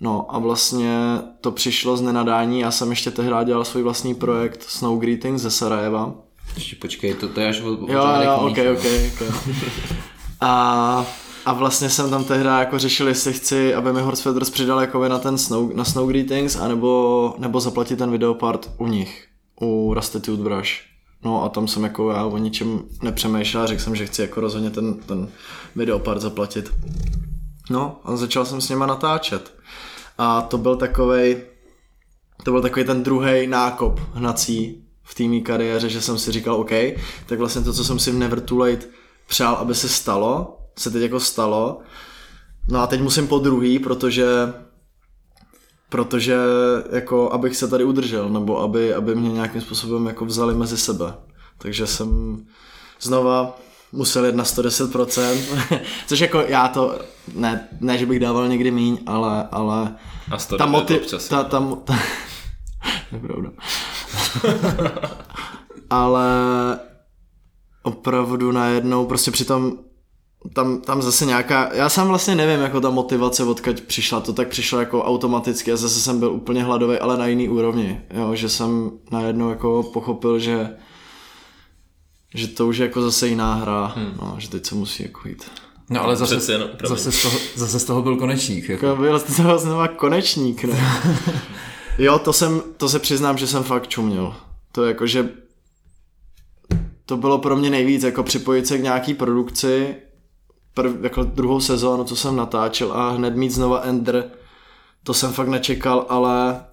No a vlastně to přišlo z nenadání, já jsem ještě tehdy dělal svůj vlastní projekt Snow Greetings ze Sarajeva, Ještě počkej, to, to je až o, o Jo, jo, ok, ok, ok. A, a vlastně jsem tam tehdy jako řešil, jestli chci, aby mi Horse Feathers přidal jako na ten snow, na Snow Greetings, anebo, nebo zaplatit ten videopart u nich, u Rusty Toothbrush. No a tam jsem jako já o ničem nepřemýšlel, řekl jsem, že chci jako rozhodně ten, ten videopart zaplatit. No a začal jsem s něma natáčet. A to byl takovej, to byl takový ten druhý nákop hnací v té kariéře, že jsem si říkal, OK, tak vlastně to, co jsem si v Never Too Late přál, aby se stalo, se teď jako stalo. No a teď musím po druhý, protože protože jako abych se tady udržel, nebo aby, aby mě nějakým způsobem jako vzali mezi sebe. Takže jsem znova musel jet na 110%, což jako já to, ne, ne že bych dával někdy míň, ale, ale A ta motiv, ta, ta, ta, pravda. Ale opravdu najednou, prostě přitom tam, tam zase nějaká, já sám vlastně nevím, jako ta motivace odkud přišla, to tak přišlo jako automaticky a zase jsem byl úplně hladový, ale na jiný úrovni, jo, že jsem najednou jako pochopil, že že to už je jako zase jiná hra, hmm. no, že teď se musí jako jít. No ale Přeci zase, jenom, promiň. zase, z toho, zase z toho byl konečník. Jako. Jako byl z toho znova konečník, ne? jo, to jsem, to se přiznám, že jsem fakt čuměl. To je jako, že to bylo pro mě nejvíc, jako připojit se k nějaký produkci, prv, jako druhou sezónu, co jsem natáčel a hned mít znova Ender to jsem fakt nečekal, ale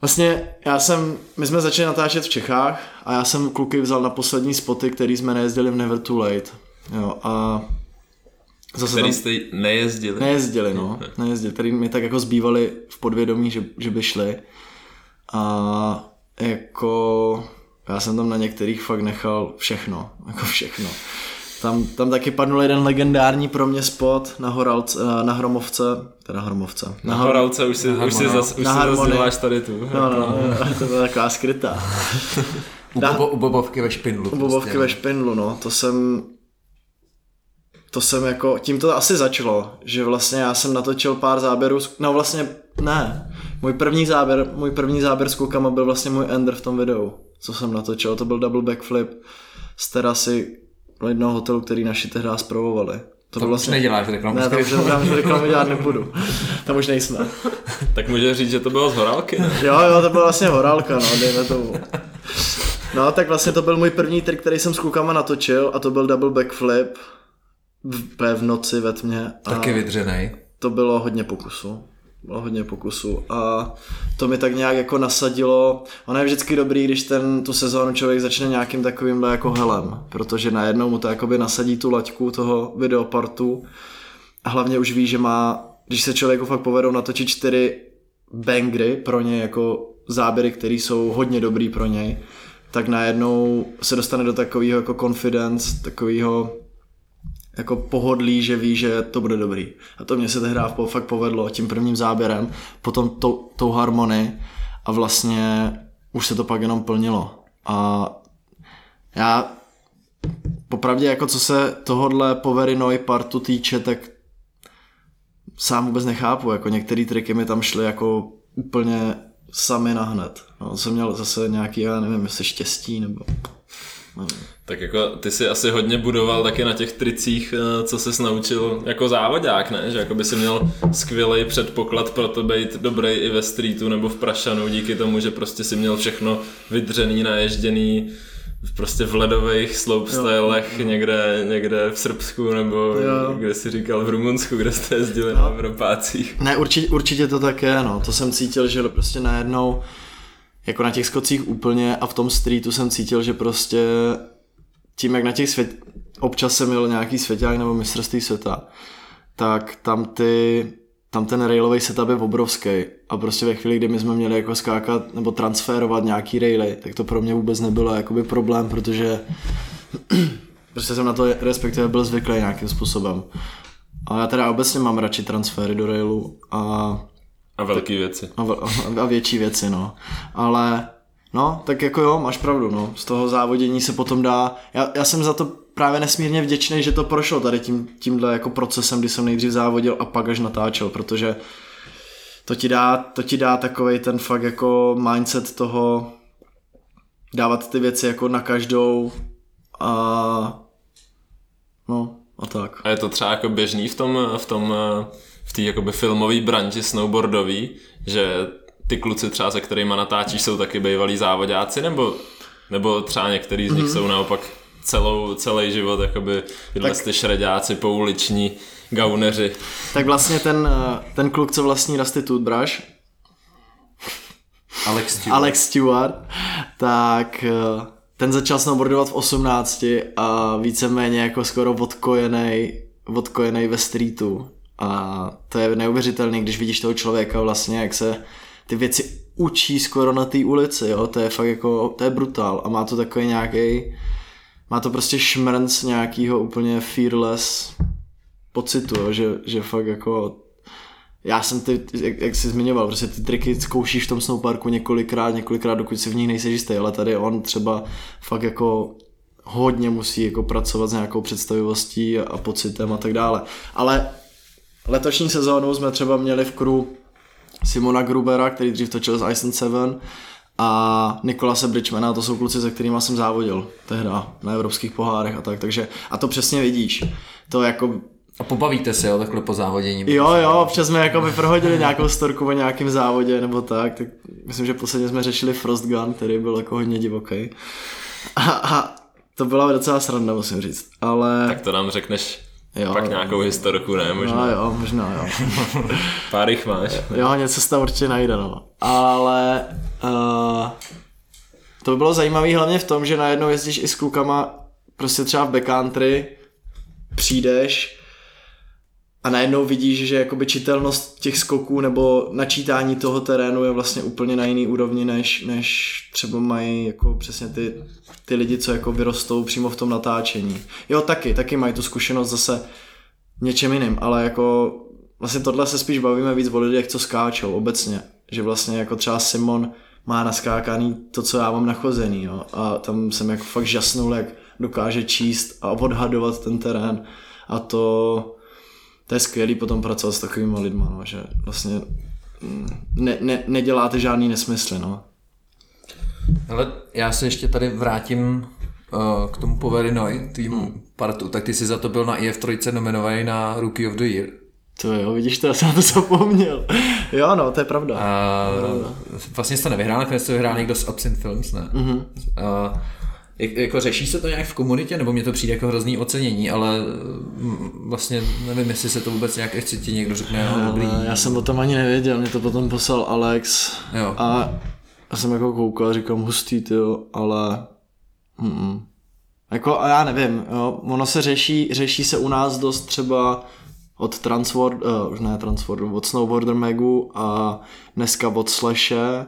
Vlastně já jsem, my jsme začali natáčet v Čechách a já jsem kluky vzal na poslední spoty, který jsme nejezdili v Never Too Late. Jo, a zase který tam... jste nejezdili? Nejezdili, no. Nejezdili, který mi tak jako zbývali v podvědomí, že, že by šli. A jako já jsem tam na některých fakt nechal všechno, jako všechno. Tam, tam taky padnul jeden legendární pro mě spot na, Horalce, eh, na Hromovce, teda Hromovce. Na, na Horalce už si, už si, zas, už na si zas tady tu. No, no, no, to byla taková skrytá. u, bobo, u Bobovky ve špindlu. U Bobovky prostě. ve špindlu, no. To jsem, to jsem jako, tím to asi začalo, že vlastně já jsem natočil pár záběrů, no vlastně ne, můj první záběr, můj první záběr s klukama byl vlastně můj ender v tom videu, co jsem natočil, to byl double backflip z terasy jednoho hotelu, který naši tehdy zpravovali. To, to vlastně... neděláš reklamu. Ne, to už, tam už reklamu dělat nebudu. Tam už nejsme. tak může říct, že to bylo z horálky, ne? jo, jo, to byla vlastně horálka, no, dejme tomu. No, tak vlastně to byl můj první trik, který jsem s klukama natočil a to byl double backflip v, v noci ve tmě. Taky vydřenej. To bylo hodně pokusu bylo hodně pokusů. A to mi tak nějak jako nasadilo, ono je vždycky dobrý, když ten, tu sezónu člověk začne nějakým takovým jako helem, protože najednou mu to jakoby nasadí tu laťku toho videopartu. A hlavně už ví, že má, když se člověku fakt povedou natočit čtyři bangry pro ně jako záběry, které jsou hodně dobrý pro něj, tak najednou se dostane do takového jako confidence, takového jako pohodlí, že ví, že to bude dobrý. A to mě se tehdy fakt povedlo tím prvním záběrem, potom tou, tou harmonii a vlastně už se to pak jenom plnilo. A já popravdě jako co se tohodle Poverinoy partu týče, tak sám vůbec nechápu, jako některé triky mi tam šly jako úplně sami na hned. No, jsem měl zase nějaký, já nevím, jestli štěstí nebo... Nevím. Tak jako ty si asi hodně budoval taky na těch tricích, eh, co se naučil jako závodák, ne? Že jako by si měl skvělý předpoklad pro to být dobrý i ve streetu nebo v Prašanu díky tomu, že prostě si měl všechno vydřený, naježděný prostě v ledových slopestylech někde, někde v Srbsku nebo jo. kde si říkal v Rumunsku, kde jste jezdili no. na Evropácích. Ne, určitě, určitě to tak je, no. To jsem cítil, že prostě najednou jako na těch skocích úplně a v tom streetu jsem cítil, že prostě tím, jak na těch svět... občas jsem měl nějaký svěťák nebo mistrovství světa, tak tam ty tam ten railový setup je obrovský a prostě ve chvíli, kdy my jsme měli jako skákat nebo transferovat nějaký raily, tak to pro mě vůbec nebylo jakoby problém, protože prostě jsem na to respektive byl zvyklý nějakým způsobem. A já teda obecně mám radši transfery do railu a... A velké věci. A, a, a větší věci, no. Ale No, tak jako jo, máš pravdu, no. Z toho závodění se potom dá... Já, já jsem za to právě nesmírně vděčný, že to prošlo tady tím, tímhle jako procesem, kdy jsem nejdřív závodil a pak až natáčel, protože to ti dá, to ti dá takovej ten fakt jako mindset toho dávat ty věci jako na každou a no a tak. A je to třeba jako běžný v tom, v tom v té jakoby filmové branži snowboardový, že ty kluci třeba, se kterými natáčíš, jsou taky bývalí závodáci, nebo, nebo třeba některý z nich mm-hmm. jsou naopak celou, celý život jakoby tyhle tak, ty šredáci, pouliční gauneři. Tak vlastně ten, ten kluk, co vlastní Rusty Toothbrush, Alex Stewart. Alex Stewart, tak ten začal snowboardovat v 18 a víceméně jako skoro odkojený, odkojený ve streetu. A to je neuvěřitelné, když vidíš toho člověka vlastně, jak se ty věci učí skoro na té ulici, jo, to je fakt jako, to je brutál. A má to takový nějaký, má to prostě šmrnc nějakýho úplně fearless pocitu, jo, že, že fakt jako já jsem ty, jak, jak jsi zmiňoval, prostě ty triky zkoušíš v tom snowparku několikrát, několikrát, dokud si v nich nejsi jistý, ale tady on třeba fakt jako hodně musí jako pracovat s nějakou představivostí a, a pocitem a tak dále. Ale letošní sezónu jsme třeba měli v kru Simona Grubera, který dřív točil z Ice 7 a Nikolase Bridgemana, to jsou kluci, se kterými jsem závodil tehda na evropských pohárech a tak, takže a to přesně vidíš. To jako a pobavíte se, jo, takhle po závodění? Jo, jo, občas jsme jako by prohodili nějakou storku o nějakém závodě nebo tak, tak myslím, že posledně jsme řešili Frost Gun, který byl jako hodně divoký. A, a to byla docela sranda, musím říct, ale... Tak to nám řekneš Jo, Pak nějakou historku, ne? Možná. No jo, možná jo. Pár jich máš. Jo, něco se tam určitě najde, no. Ale uh, to by bylo zajímavé hlavně v tom, že najednou jezdíš i s klukama prostě třeba v backcountry, přijdeš a najednou vidíš, že jakoby čitelnost těch skoků nebo načítání toho terénu je vlastně úplně na jiný úrovni, než, než třeba mají jako přesně ty, ty lidi, co jako vyrostou přímo v tom natáčení. Jo, taky, taky mají tu zkušenost zase něčem jiným, ale jako vlastně tohle se spíš bavíme víc o lidech, co skáčou obecně. Že vlastně jako třeba Simon má naskákaný to, co já mám nachozený, jo. A tam jsem jako fakt žasnul, jak dokáže číst a odhadovat ten terén. A to, to je skvělý potom pracovat s takovými lidmi, no, že vlastně mm, ne, ne, neděláte žádný nesmysly, no. Ale já se ještě tady vrátím uh, k tomu Poverinoy týmu hmm. partu, tak ty jsi za to byl na IF3 nominovaný na Rookie of the Year. To jo, vidíš, to já jsem to zapomněl. jo, no, to je pravda. A vlastně jsi to nevyhrál, nakonec to vyhrál někdo z Absent Films, ne? Mm-hmm. A, jak, jako řeší se to nějak v komunitě, nebo mě to přijde jako hrozný ocenění, ale mm, vlastně nevím, jestli se to vůbec nějak chce ti někdo řekne, no, dobrý. Já jsem o tom ani nevěděl, mě to potom poslal Alex Jo. a já jsem jako koukal říkám hustý, jo, ale mm jako a já nevím, jo, ono se řeší, řeší se u nás dost třeba od Transword, uh, už ne Transword, od Snowboarder Magu a dneska od Slashe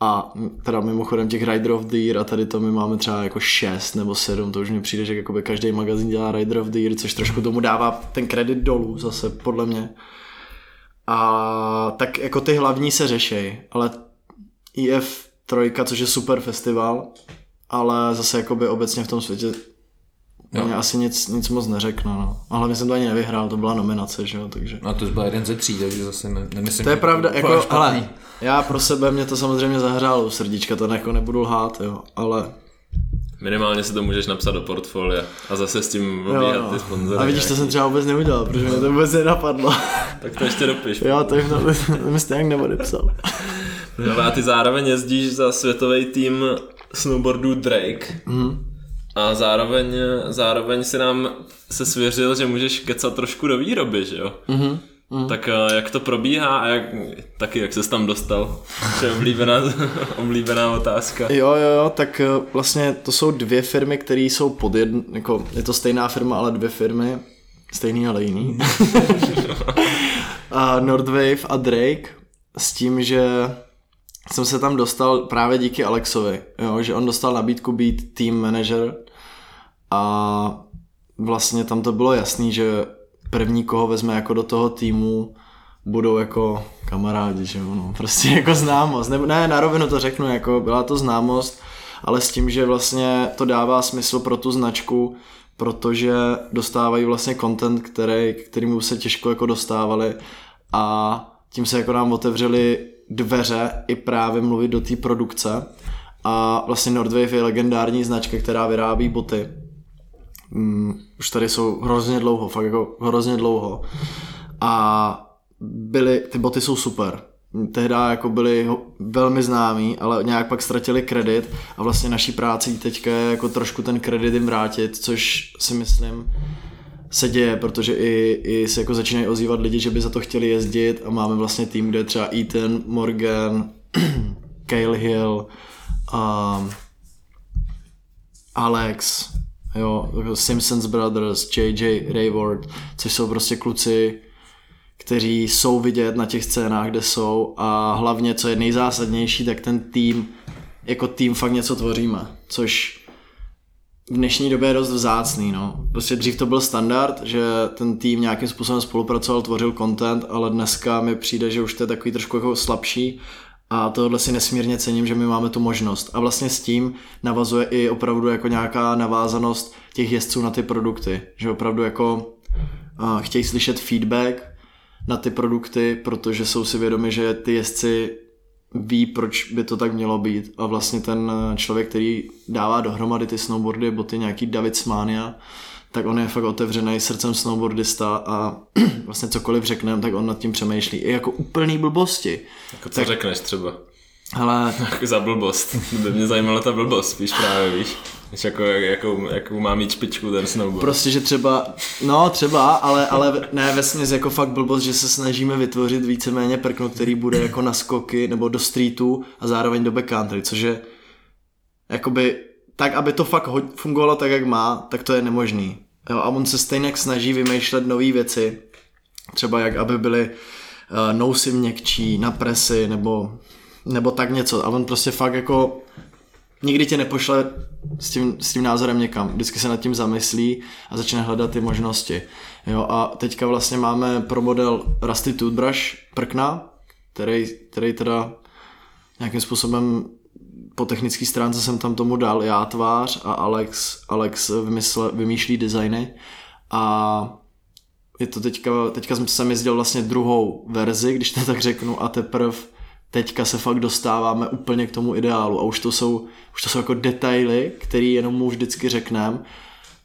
a teda mimochodem těch Rider of the Year a tady to my máme třeba jako 6 nebo 7, to už mi přijde, že jakoby každý magazín dělá Rider of the Year, což trošku tomu dává ten kredit dolů zase, podle mě. A tak jako ty hlavní se řešej, ale IF trojka, což je super festival, ale zase jakoby obecně v tom světě Jo. mě asi nic, nic moc neřekne, no. A hlavně jsem to ani nevyhrál, to byla nominace, že jo, takže... No to byl jeden ze tří, takže zase ne, nemyslím. To je pravda, jako, ale já pro sebe mě to samozřejmě zahřálo u srdíčka, to jako nebudu lhát, jo, ale Minimálně si to můžeš napsat do portfolia a zase s tím jo, obíhat jo. ty sponzory. A vidíš, to jsem třeba vůbec neudělal, protože mě to vůbec nenapadlo. Tak to ještě dopiš. jo, to jim to, mi stejně neodepsal. No a ty zároveň jezdíš za světový tým snowboardu Drake. Mhm. A zároveň, zároveň si nám se svěřil, že můžeš kecat trošku do výroby, že jo? Mhm. Tak eh, jak to probíhá a jak, taky jak ses tam dostal? To je oblíbená, oblíbená otázka. Jo, jo, jo, tak eh, vlastně to jsou dvě firmy, které jsou pod jedn, jako je to stejná firma, ale dvě firmy, stejný, ale jiný. a Nordwave a Drake s tím, že jsem se tam dostal právě díky Alexovi, jo, že on dostal nabídku být team manager a vlastně tam to bylo jasný, že první, koho vezme jako do toho týmu, budou jako kamarádi, že jo, no, prostě jako známost, ne, ne, na rovinu to řeknu, jako byla to známost, ale s tím, že vlastně to dává smysl pro tu značku, protože dostávají vlastně content, který, kterýmu se těžko jako dostávali a tím se jako nám otevřely dveře i právě mluvit do té produkce a vlastně Nordwave je legendární značka, která vyrábí boty. Mm, už tady jsou hrozně dlouho, fakt jako hrozně dlouho. A byly, ty boty jsou super. Tehdy jako byly ho- velmi známí, ale nějak pak ztratili kredit a vlastně naší práci teďka je jako trošku ten kredit jim vrátit, což si myslím se děje, protože i, i se jako začínají ozývat lidi, že by za to chtěli jezdit a máme vlastně tým, kde je třeba Ethan, Morgan, Cale Hill, um, Alex, jo, jako Simpsons Brothers, JJ Rayward, což jsou prostě kluci, kteří jsou vidět na těch scénách, kde jsou a hlavně, co je nejzásadnější, tak ten tým, jako tým fakt něco tvoříme, což v dnešní době je dost vzácný, no. Prostě dřív to byl standard, že ten tým nějakým způsobem spolupracoval, tvořil content, ale dneska mi přijde, že už to je takový trošku jako slabší a tohle si nesmírně cením, že my máme tu možnost. A vlastně s tím navazuje i opravdu jako nějaká navázanost těch jezdců na ty produkty, že opravdu jako uh, chtějí slyšet feedback na ty produkty, protože jsou si vědomi, že ty jezdci ví, proč by to tak mělo být. A vlastně ten člověk, který dává dohromady ty snowboardy, boty, nějaký David Smánia, tak on je fakt otevřený srdcem snowboardista a vlastně cokoliv řekneme, tak on nad tím přemýšlí. I jako úplný blbosti. Jako co řekneš třeba? Ale Jako za blbost. By mě zajímala ta blbost, spíš právě, víš. Víš, jako, jak- jakou, jakou má mít špičku ten snowboard. prostě, že třeba, no třeba, ale, ale ne ve jako fakt blbost, že se snažíme vytvořit víceméně prkno, který bude jako na skoky nebo do streetu a zároveň do backcountry, což je jakoby tak, aby to fakt fungovalo tak, jak má, tak to je nemožný. Jo, a on se stejně snaží vymýšlet nové věci, třeba jak aby byly uh, nousy měkčí na presy nebo, nebo tak něco. A on prostě fakt jako nikdy tě nepošle s tím, s tím názorem někam. Vždycky se nad tím zamyslí a začne hledat ty možnosti. Jo, a teďka vlastně máme pro model Rusty Toothbrush prkna, který, který teda nějakým způsobem po technické stránce jsem tam tomu dal já tvář a Alex, Alex vymysle, vymýšlí designy. A je to teďka, teďka jsem jezdil vlastně druhou verzi, když to tak řeknu, a teprve teďka se fakt dostáváme úplně k tomu ideálu. A už to jsou, už to jsou jako detaily, které jenom mu vždycky řekneme.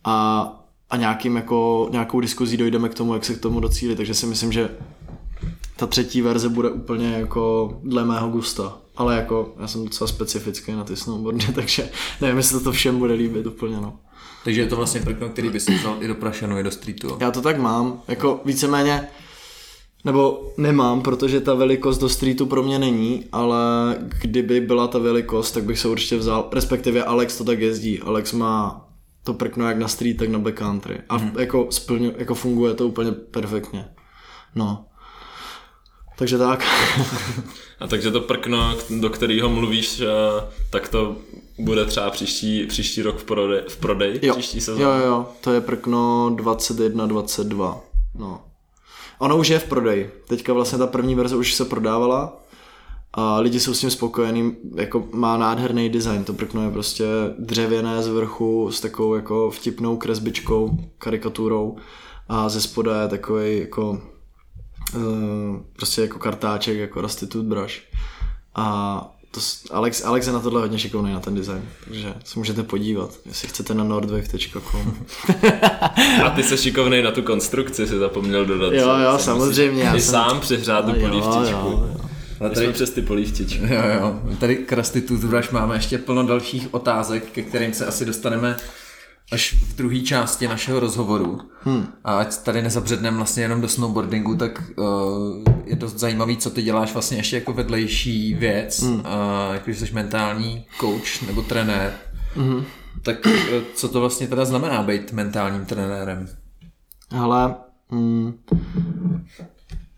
A, a nějakým jako, nějakou diskuzí dojdeme k tomu, jak se k tomu docílit, takže si myslím, že ta třetí verze bude úplně jako dle mého gusta. Ale jako já jsem docela specifický na ty snowboardy, takže nevím, jestli to všem bude líbit úplně, no. Takže je to vlastně prkno, který by si vzal i do Prašanu, i do streetu. Já to tak mám, jako víceméně, nebo nemám, protože ta velikost do streetu pro mě není, ale kdyby byla ta velikost, tak bych se určitě vzal, respektive Alex to tak jezdí, Alex má to prkno jak na street, tak na backcountry a mm. jako, splňu, jako funguje to úplně perfektně. No. Takže tak. A takže to prkno, do kterého mluvíš, eh, tak to bude třeba příští, příští rok v prodej, v prodej Jo. příští sezónu. jo, jo, jo, to je prkno 21-22, no. Ono už je v prodeji. Teďka vlastně ta první verze už se prodávala a lidi jsou s tím spokojení, jako má nádherný design, to prkno je prostě dřevěné z vrchu s takovou jako vtipnou kresbičkou, karikaturou a ze spoda je takový jako eh, prostě jako kartáček, jako Rusty Toothbrush a to, Alex, Alex je na tohle hodně šikovný na ten design, takže se můžete podívat, jestli chcete na nordwave.com. A ty se šikovnej na tu konstrukci, si zapomněl dodat. Jo, jo, Jsem samozřejmě, já I jsem- sám přehrát tu jo, jo. Ale My tady, jsme přes ty polívčičky. jo, jo. Tady k Rusty Toothbrush máme ještě plno dalších otázek, ke kterým se asi dostaneme až v druhé části našeho rozhovoru. Hmm. A ať tady nezabředneme vlastně jenom do snowboardingu, tak uh, je dost zajímavý, co ty děláš vlastně ještě jako vedlejší věc, hmm. uh, že jsi mentální coach nebo trenér. Hmm. Tak uh, co to vlastně teda znamená být mentálním trenérem? Hele, mm,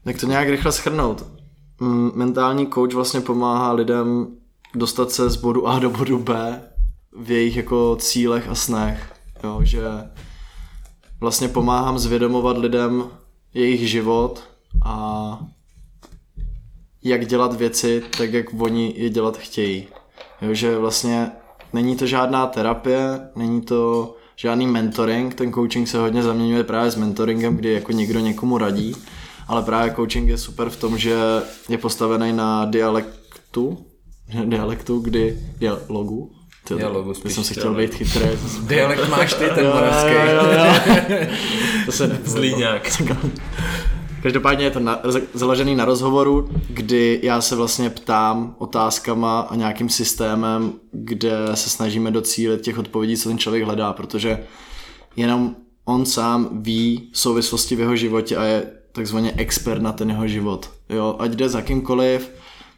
jak to nějak rychle schrnout? Mm, mentální coach vlastně pomáhá lidem dostat se z bodu A do bodu B v jejich jako cílech a snech. Jo, že vlastně pomáhám zvědomovat lidem jejich život a jak dělat věci tak, jak oni je dělat chtějí. Jo, že vlastně není to žádná terapie, není to žádný mentoring, ten coaching se hodně zaměňuje právě s mentoringem, kdy jako někdo někomu radí, ale právě coaching je super v tom, že je postavený na dialektu, dialektu, kdy dialogu, Tyjo, Dialogu teď spíš, jsem se jo. chtěl být chytrý. to Dialekt máš ty, ten moravský. To se Zlý nějak. Každopádně je to na, založený na rozhovoru, kdy já se vlastně ptám otázkama a nějakým systémem, kde se snažíme docílit těch odpovědí, co ten člověk hledá, protože jenom on sám ví souvislosti v jeho životě a je takzvaně expert na ten jeho život. Jo, ať jde za kýmkoliv,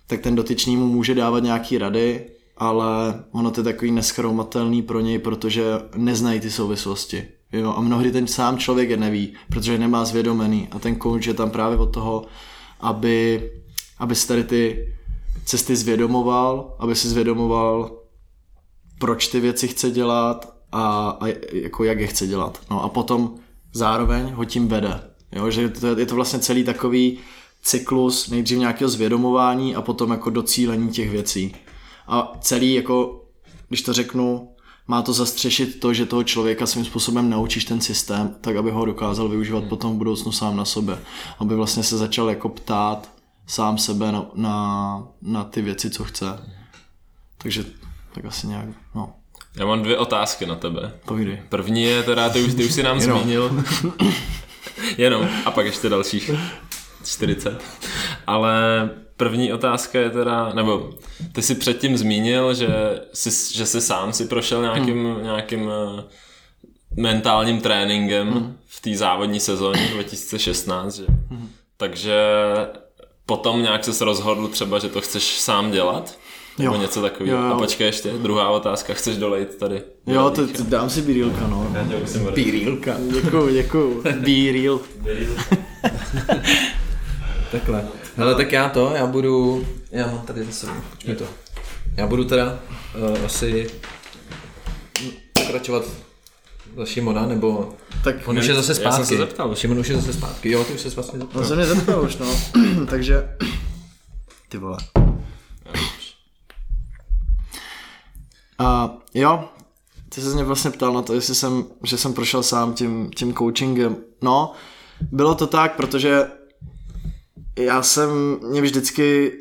tak ten dotyčný mu může dávat nějaký rady, ale ono to je takový neschroumatelný pro něj, protože neznají ty souvislosti. Jo, a mnohdy ten sám člověk je neví, protože nemá zvědomený a ten coach je tam právě od toho, aby, aby si tady ty cesty zvědomoval, aby si zvědomoval, proč ty věci chce dělat a, a jako jak je chce dělat. No a potom zároveň ho tím vede. Jo, že to, je to vlastně celý takový cyklus nejdřív nějakého zvědomování a potom jako docílení těch věcí. A celý jako, když to řeknu, má to zastřešit to, že toho člověka svým způsobem naučíš ten systém, tak aby ho dokázal využívat potom v budoucnu sám na sobě. Aby vlastně se začal jako ptát sám sebe na, na, na ty věci, co chce. Takže tak asi nějak, no, Já mám dvě otázky na tebe. povídej. První je teda, ty už, ty už si nám Jenom. zmínil. Jenom. A pak ještě dalších 40. Ale první otázka je teda, nebo ty si předtím zmínil, že jsi, že jsi sám si prošel nějakým, hmm. nějakým eh, mentálním tréninkem hmm. v té závodní sezóně 2016, že? Hmm. takže potom nějak se rozhodl třeba, že to chceš sám dělat? Nebo jo. něco takového. A počkej ještě, druhá otázka, chceš dolejt tady? Jo, to, to dám si bírilka, no. Bírilka. Děkuju, děkuju. Bíril. Takhle. Ale tak já to, já budu, já mám tady zase, mi to. Já budu teda uh, asi pokračovat za Šimona, nebo tak on už je zase zpátky. Já jsem se zeptal. Šimon už je zase zpátky, jo, ty už se vlastně zeptal. On se mě zeptal už, no. Takže, ty vole. A jo, ty se mě vlastně ptal na to, jestli jsem, že jsem prošel sám tím, tím coachingem. No, bylo to tak, protože já jsem, mě vždycky,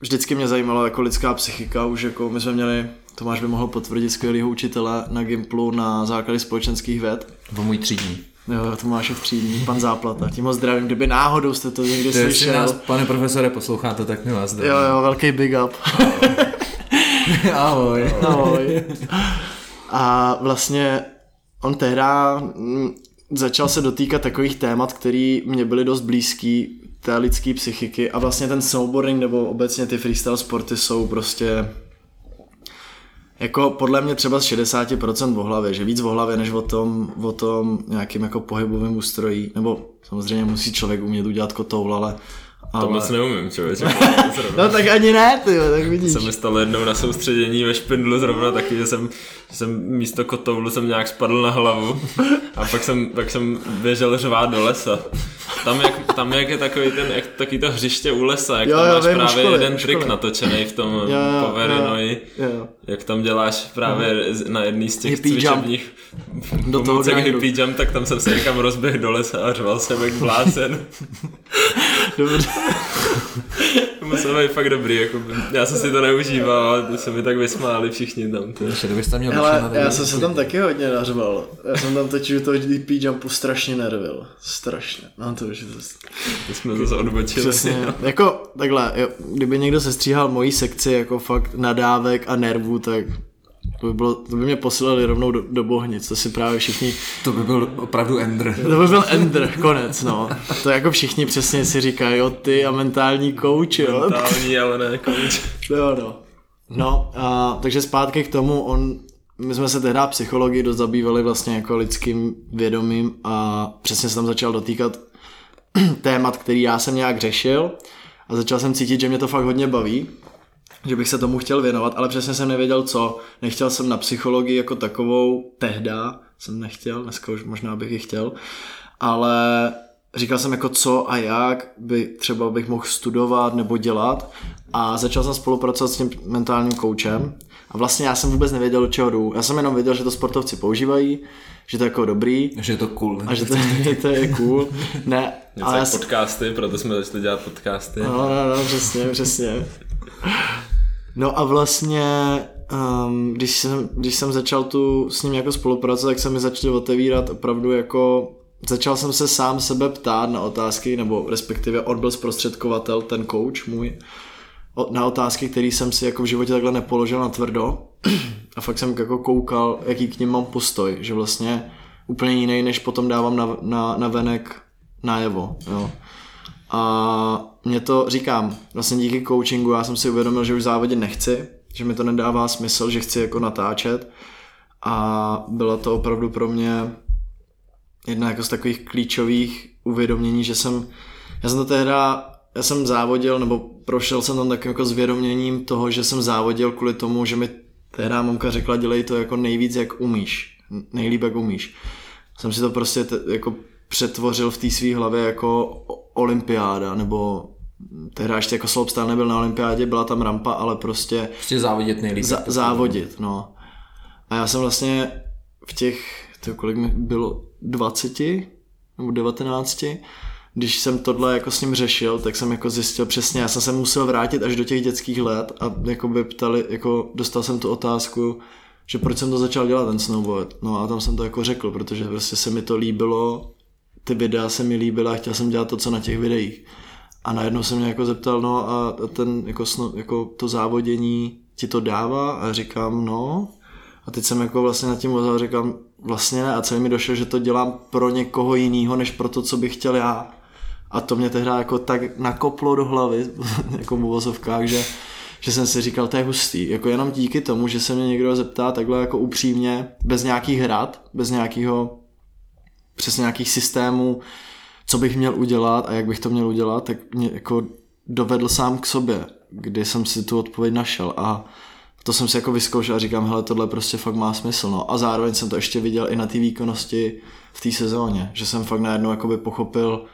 vždycky mě zajímalo jako lidská psychika, už jako my jsme měli, Tomáš by mohl potvrdit skvělého učitele na Gimplu na základy společenských věd. To můj třídní. Jo, Tomášov třídní, pan Záplata. Tím ho zdravím, kdyby náhodou jste to někdy Ty slyšel. Nás, pane profesore, posloucháte, tak mi vás zdravím. Jo, jo, velký big up. Ahoj. Ahoj. A vlastně on tehda mm, začal se dotýkat takových témat, které mě byly dost blízký té lidské psychiky a vlastně ten snowboarding nebo obecně ty freestyle sporty jsou prostě jako podle mě třeba z 60% v hlavě, že víc v hlavě než o tom, o tom nějakým jako pohybovým ústrojí, nebo samozřejmě musí člověk umět udělat kotoul, ale ale... To moc neumím, člověče. no tak ani ne, ty, tak vidíš. Se mi stalo jednou na soustředění ve špindlu zrovna taky, že jsem, že jsem místo kotoulu jsem nějak spadl na hlavu a pak jsem, pak jsem běžel řvát do lesa. Tam jak, tam jak je takový ten, jak taky to hřiště u lesa, jak jo, tam máš vím, právě školy, jeden trik natočený v tom Poverinoji, jak tam děláš právě hmm. na jedný z těch hippie cvičebních do toho hippie jump, tak tam jsem se někam rozběhl do lesa a řval jsem jak blázen. Dobře. Musel být fakt dobrý, jako já jsem si to neužíval, ale to se mi tak vysmáli všichni tam. To. Ještě byste měl Hele, já jsem se tam taky hodně nařval. Já jsem tam totiž u toho DP jumpu strašně nervil. Strašně. No to už je zase... To jsme zase odbočili. Přesně. jako takhle, jo, kdyby někdo se stříhal mojí sekci jako fakt nadávek a nervů, tak to by, bylo, to by mě posílali rovnou do, do bohnic, to si právě všichni... To by byl opravdu Ender. To by byl Ender, konec, no. To jako všichni přesně si říkají, jo, ty a mentální coach, jo. Mentální, ale ne coach. Jo, no. No, a, takže zpátky k tomu, on, my jsme se tehdy psychologii dost zabývali vlastně jako lidským vědomím a přesně se tam začal dotýkat témat, který já jsem nějak řešil a začal jsem cítit, že mě to fakt hodně baví že bych se tomu chtěl věnovat, ale přesně jsem nevěděl co. Nechtěl jsem na psychologii jako takovou, tehda jsem nechtěl, dneska už možná bych ji chtěl, ale říkal jsem jako co a jak by třeba bych mohl studovat nebo dělat a začal jsem spolupracovat s tím mentálním koučem a vlastně já jsem vůbec nevěděl, do čeho jdu. Já jsem jenom věděl, že to sportovci používají, že to je jako dobrý. Že je to cool. A že to, to je cool. Ne, ale já... podcasty, proto jsme začali dělat podcasty. No, no, no, přesně, přesně. No a vlastně, um, když, jsem, když jsem začal tu s ním jako spolupracovat, tak se mi začaly otevírat opravdu jako začal jsem se sám sebe ptát na otázky, nebo respektive on byl zprostředkovatel, ten coach můj, na otázky, které jsem si jako v životě takhle nepoložil na tvrdo. A fakt jsem jako koukal, jaký k ním mám postoj, že vlastně úplně jiný, než potom dávám na, na, na venek najevo. Jo. A mě to říkám, vlastně díky coachingu já jsem si uvědomil, že už závodě nechci, že mi to nedává smysl, že chci jako natáčet a bylo to opravdu pro mě jedna jako z takových klíčových uvědomění, že jsem, já jsem to tehda, já jsem závodil, nebo prošel jsem tam takovým jako zvědoměním toho, že jsem závodil kvůli tomu, že mi tehda mamka řekla, dělej to jako nejvíc, jak umíš, nejlíp, jak umíš. Jsem si to prostě t- jako přetvořil v té své hlavě jako olympiáda, nebo tehdy ještě jako slopestyle nebyl na olympiádě, byla tam rampa, ale prostě... Prostě závodit nejlíp. Za, závodit, no. A já jsem vlastně v těch, to kolik mi bylo, 20 nebo 19, když jsem tohle jako s ním řešil, tak jsem jako zjistil přesně, já jsem se musel vrátit až do těch dětských let a jako by ptali, jako dostal jsem tu otázku, že proč jsem to začal dělat ten snowboard. No a tam jsem to jako řekl, protože prostě se mi to líbilo ty videa se mi líbila a chtěl jsem dělat to, co na těch videích. a najednou se mě jako zeptal, no a ten jako, jako to závodění ti to dává a říkám, no. A teď jsem jako vlastně nad tím vozil a říkám, vlastně ne. A celý mi došlo, že to dělám pro někoho jiného, než pro to, co bych chtěl já. A to mě tehdy jako tak nakoplo do hlavy, jako v vozovkách, že, že jsem si říkal, to je hustý. Jako jenom díky tomu, že se mě někdo zeptá takhle jako upřímně, bez nějakých hrad, bez nějakého přes nějakých systémů, co bych měl udělat a jak bych to měl udělat, tak mě jako dovedl sám k sobě, kdy jsem si tu odpověď našel a to jsem si jako vyzkoušel a říkám, hele, tohle prostě fakt má smysl, no. A zároveň jsem to ještě viděl i na té výkonnosti v té sezóně, že jsem fakt najednou jakoby pochopil,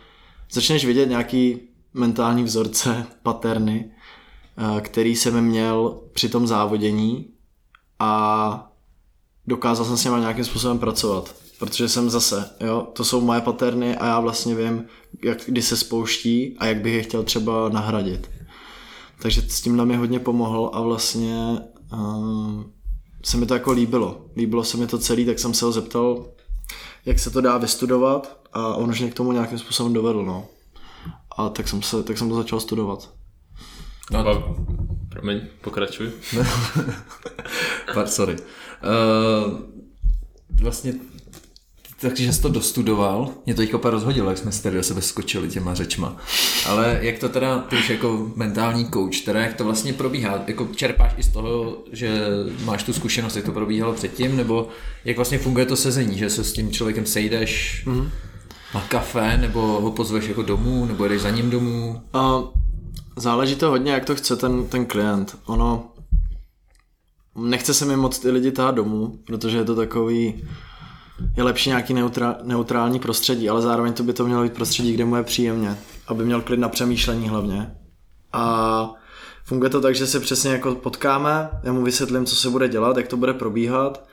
začneš vidět nějaký mentální vzorce, paterny, eh, který jsem měl při tom závodění a dokázal jsem s nimi nějakým způsobem pracovat. Protože jsem zase, jo, to jsou moje paterny a já vlastně vím, jak, kdy se spouští a jak bych je chtěl třeba nahradit. Takže s tímhle mi hodně pomohl a vlastně uh, se mi to jako líbilo. Líbilo se mi to celý, tak jsem se ho zeptal, jak se to dá vystudovat a on už mě k tomu nějakým způsobem dovedl, no. A tak jsem, se, tak jsem to začal studovat. No, a, promiň, pokračuj. Sorry. Uh, vlastně takže jsi to dostudoval, mě to jich opět rozhodilo, jak jsme si tady do sebe skočili těma řečma. Ale jak to teda, ty už jako mentální coach, teda jak to vlastně probíhá? Jako čerpáš i z toho, že máš tu zkušenost, jak to probíhalo předtím, nebo jak vlastně funguje to sezení, že se s tím člověkem sejdeš mm-hmm. na kafe, nebo ho pozveš jako domů, nebo jdeš za ním domů? Uh, záleží to hodně, jak to chce ten, ten klient. Ono, nechce se mi moc ty lidi tát domů, protože je to takový je lepší nějaký neutra, neutrální prostředí, ale zároveň to by to mělo být prostředí, kde mu je příjemně, aby měl klid na přemýšlení hlavně. A funguje to tak, že se přesně jako potkáme, já mu vysvětlím, co se bude dělat, jak to bude probíhat.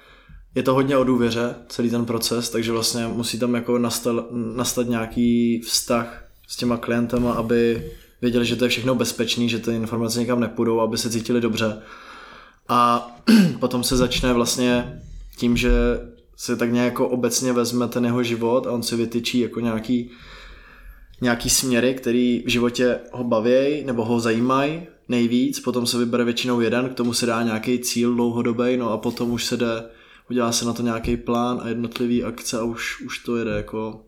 Je to hodně o důvěře, celý ten proces, takže vlastně musí tam jako nastat, nastat nějaký vztah s těma klientama, aby věděli, že to je všechno bezpečný, že ty informace někam nepůjdou, aby se cítili dobře. A potom se začne vlastně tím, že se tak nějak jako obecně vezme ten jeho život a on si vytyčí jako nějaký, nějaký směry, který v životě ho baví nebo ho zajímají nejvíc, potom se vybere většinou jeden, k tomu se dá nějaký cíl dlouhodobý, no a potom už se jde, udělá se na to nějaký plán a jednotlivý akce a už, už to jede jako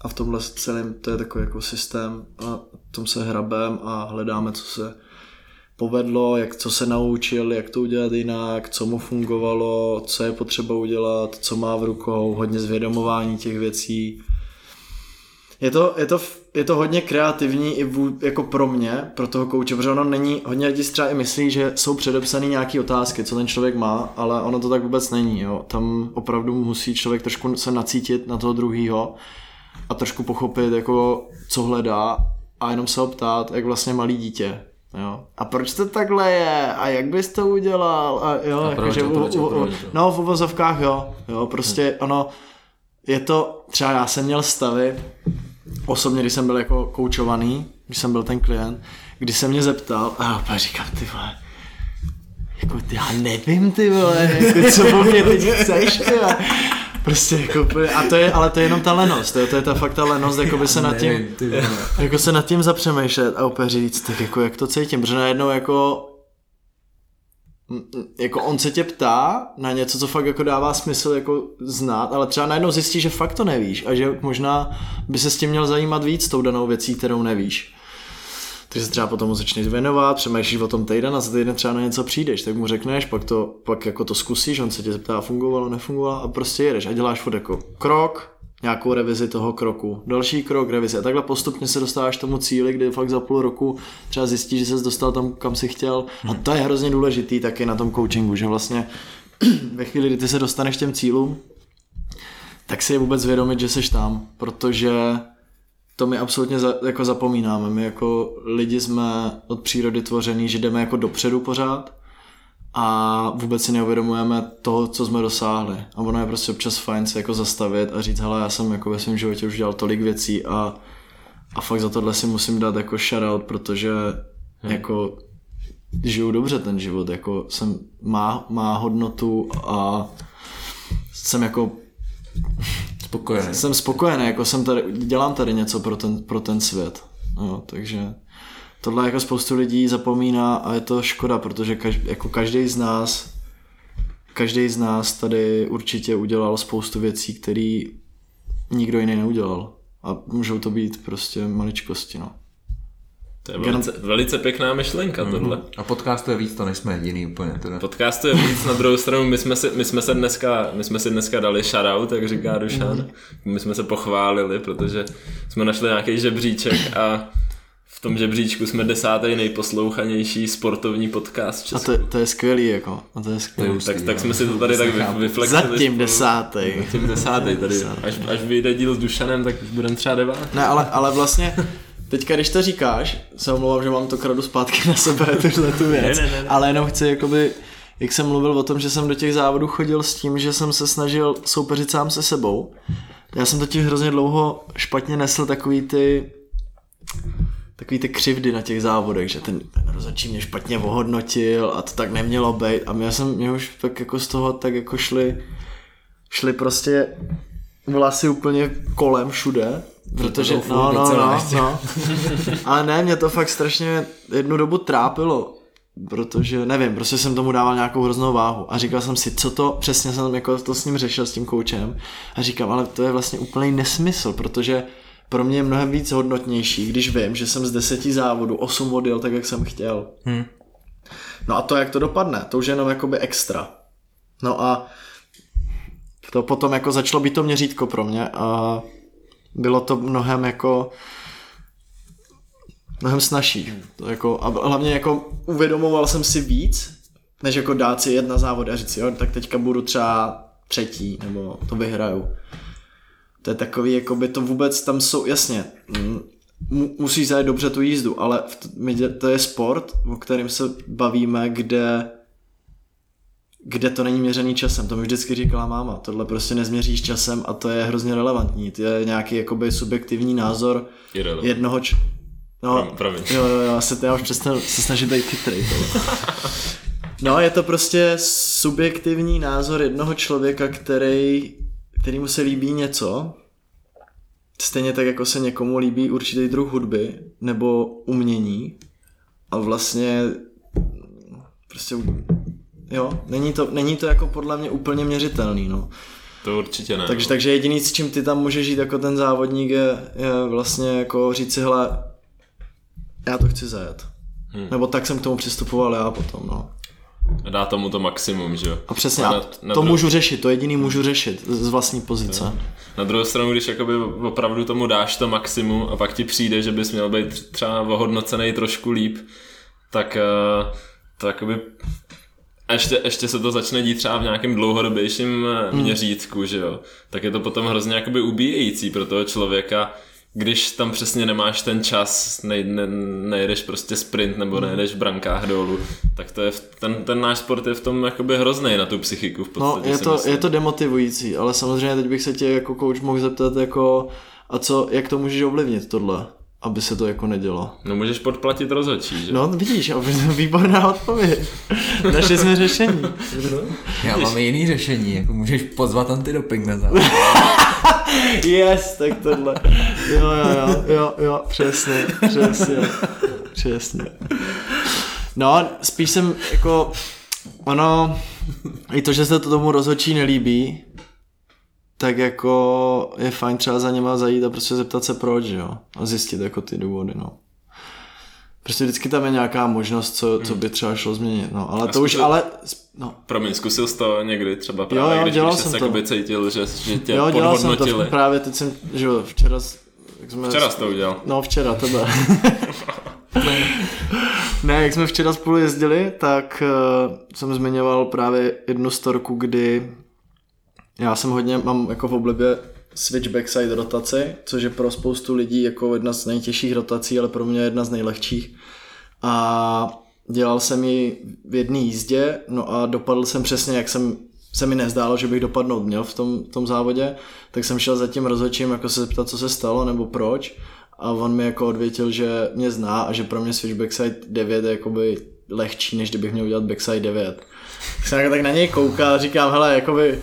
a v tomhle celém to je takový jako systém a tom se hrabem a hledáme, co se povedlo, jak co se naučil, jak to udělat jinak, co mu fungovalo, co je potřeba udělat, co má v rukou, hodně zvědomování těch věcí. Je to, je to, je to hodně kreativní i v, jako pro mě, pro toho kouče, protože ono není, hodně lidí třeba i myslí, že jsou předepsané nějaké otázky, co ten člověk má, ale ono to tak vůbec není. Jo. Tam opravdu musí člověk trošku se nacítit na toho druhého a trošku pochopit, jako, co hledá a jenom se ho ptát, jak vlastně malý dítě Jo. A proč to takhle je? A jak bys to udělal? A jo, a proč, jako, proč, u, proč, no v uvozovkách jo. Jo, prostě hmm. ono, je to, třeba já jsem měl stavy, osobně, když jsem byl jako koučovaný, když jsem byl ten klient, kdy se mě zeptal a já opět říkám, ty vole, jako ty, já nevím, ty vole, jako, co po mě teď chceš, ty vole. Prostě jako, a to je, ale to je jenom ta lenost, to je, to je ta fakt ta lenost, jako by se nad tím, jako se nad tím zapřemýšlet a opět říct, tak jako jak to cítím, protože najednou jako jako on se tě ptá na něco, co fakt jako dává smysl jako znát, ale třeba najednou zjistí, že fakt to nevíš a že možná by se s tím měl zajímat víc tou danou věcí, kterou nevíš. Takže se třeba potom začneš věnovat, přemýšlíš o tom týden a za týden třeba na něco přijdeš, tak mu řekneš, pak, to, pak jako to zkusíš, on se tě zeptá, fungovalo, nefungovalo a prostě jedeš a děláš furt jako krok, nějakou revizi toho kroku, další krok, revizi a takhle postupně se dostáváš k tomu cíli, kdy fakt za půl roku třeba zjistíš, že jsi dostal tam, kam si chtěl. A to je hrozně důležitý taky na tom coachingu, že vlastně ve chvíli, kdy ty se dostaneš těm cílům, tak si je vůbec vědomit, že jsi tam, protože to my absolutně za, jako zapomínáme. My jako lidi jsme od přírody tvořený, že jdeme jako dopředu pořád a vůbec si neuvědomujeme to, co jsme dosáhli. A ono je prostě občas fajn se jako zastavit a říct, hele, já jsem jako ve svém životě už dělal tolik věcí a, a fakt za tohle si musím dát jako shoutout, protože hmm. jako žiju dobře ten život, jako jsem, má, má hodnotu a jsem jako spokojený. Jsem spokojený, jako jsem tady, dělám tady něco pro ten, pro ten svět. No, takže tohle jako spoustu lidí zapomíná a je to škoda, protože každý, jako každý z nás každý z nás tady určitě udělal spoustu věcí, které nikdo jiný neudělal. A můžou to být prostě maličkosti, no. To je velice, velice pěkná myšlenka tohle. A podcast je víc, to nejsme jediný úplně. Teda. Podcast je víc, na druhou stranu my jsme, si, my jsme se dneska, my jsme si dneska dali shoutout, jak říká Dušan. My jsme se pochválili, protože jsme našli nějaký žebříček a v tom žebříčku jsme desátý nejposlouchanější sportovní podcast v A Česku. to, to je skvělý, jako. A to je skvělý. tak, tak jsme si to tady tak vy- vyflexili. Zatím desátý. Zatím desátý tady. Až, až vyjde díl s Dušanem, tak už budeme třeba devátý. Ne, ale, ale vlastně, teďka když to říkáš, se omlouvám, že mám to kradu zpátky na sebe, tuhle tu věc, Ne, ne, ne, ale jenom chci jakoby, jak jsem mluvil o tom, že jsem do těch závodů chodil s tím, že jsem se snažil soupeřit sám se sebou. Já jsem totiž hrozně dlouho špatně nesl takový ty takový ty křivdy na těch závodech, že ten, ten rozhodčí mě špatně ohodnotil a to tak nemělo být. A mě jsem, mě už tak jako z toho tak jako šli, šli prostě vlasy úplně kolem všude, protože, doufám, no, no, docela no, ještě. no. Ale ne, mě to fakt strašně jednu dobu trápilo, protože nevím, prostě jsem tomu dával nějakou hroznou váhu a říkal jsem si, co to, přesně jsem jako to s ním řešil, s tím koučem a říkám, ale to je vlastně úplný nesmysl, protože pro mě je mnohem víc hodnotnější, když vím, že jsem z deseti závodů osm odjel tak, jak jsem chtěl. Hmm. No a to, jak to dopadne, to už je jenom jakoby extra. No a to potom jako začalo být to měřítko pro mě a bylo to mnohem jako mnohem snažší. To jako, a hlavně jako uvědomoval jsem si víc, než jako dát si jet na závod a říct jo, tak teďka budu třeba třetí, nebo to vyhraju. To je takový, jako by to vůbec tam jsou, jasně, mm, mu, musíš zajet dobře tu jízdu, ale to je sport, o kterém se bavíme, kde kde to není měřený časem. To mi vždycky říkala máma. Tohle prostě nezměříš časem a to je hrozně relevantní. To je nějaký jakoby subjektivní názor Irrelevant. jednoho č... No, Prom- promiň. jo, jo, jo, já se já už přestanu se snažit být chytrý. No, je to prostě subjektivní názor jednoho člověka, který, který mu se líbí něco, stejně tak, jako se někomu líbí určitý druh hudby nebo umění a vlastně prostě jo, není to, není to jako podle mě úplně měřitelný, no. To určitě ne. Takže, no. takže jediný, s čím ty tam můžeš žít jako ten závodník je, je vlastně jako říct si, hele, já to chci zajet. Hmm. Nebo tak jsem k tomu přistupoval já potom, no. A dá tomu to maximum, že jo. A přesně, A na- na to dru- můžu řešit, to jediný můžu řešit z vlastní pozice. Na druhou stranu, když jakoby opravdu tomu dáš to maximum a pak ti přijde, že bys měl být třeba ohodnocený trošku líp, tak eh, to jakoby a ještě, ještě se to začne dít třeba v nějakém dlouhodobějším hmm. měřítku, že jo, tak je to potom hrozně jakoby ubíjející pro toho člověka, když tam přesně nemáš ten čas, nej, ne, nejdeš prostě sprint nebo nejdeš v brankách dolů, tak to je, ten, ten náš sport je v tom jakoby hrozný na tu psychiku v No, podstatě je si to, myslím. je to demotivující, ale samozřejmě teď bych se tě jako coach mohl zeptat jako, a co, jak to můžeš ovlivnit tohle, aby se to jako nedělo. No můžeš podplatit rozhodčí, že? No vidíš, a výborná odpověď. Našli jsme řešení. Já mám jiný řešení, jako můžeš pozvat antidoping na závod. Yes, tak tohle. Jo, jo, jo, jo, jo, přesně, přesně, přesně. No, spíš jsem jako, ono, i to, že se to tomu rozhodčí nelíbí, tak jako je fajn třeba za něma zajít a prostě zeptat se proč, jo, a zjistit jako ty důvody, no. Prostě vždycky tam je nějaká možnost, co, co by třeba šlo změnit, no, ale A to už, zkusil- ale, no, Promiň, zkusil jsi to někdy třeba právě, jo, když, dělal když jsem se to. cítil, že, že tě jo, dělal jsem to právě teď jsem, že jo, včera, jak jsme Včera jsi to udělal. No včera, tebe. ne, jak jsme včera spolu jezdili, tak uh, jsem zmiňoval právě jednu storku, kdy já jsem hodně, mám jako v oblibě switch backside rotaci, což je pro spoustu lidí jako jedna z nejtěžších rotací, ale pro mě jedna z nejlehčích. A dělal jsem ji v jedné jízdě, no a dopadl jsem přesně, jak jsem se mi nezdálo, že bych dopadnout měl v tom, v tom závodě, tak jsem šel za tím rozhodčím jako se zeptat, co se stalo nebo proč a on mi jako odvětil, že mě zná a že pro mě switch backside 9 je jakoby lehčí, než kdybych měl udělat backside 9. Tak jsem jako tak na něj koukal a říkám, hele, jakoby,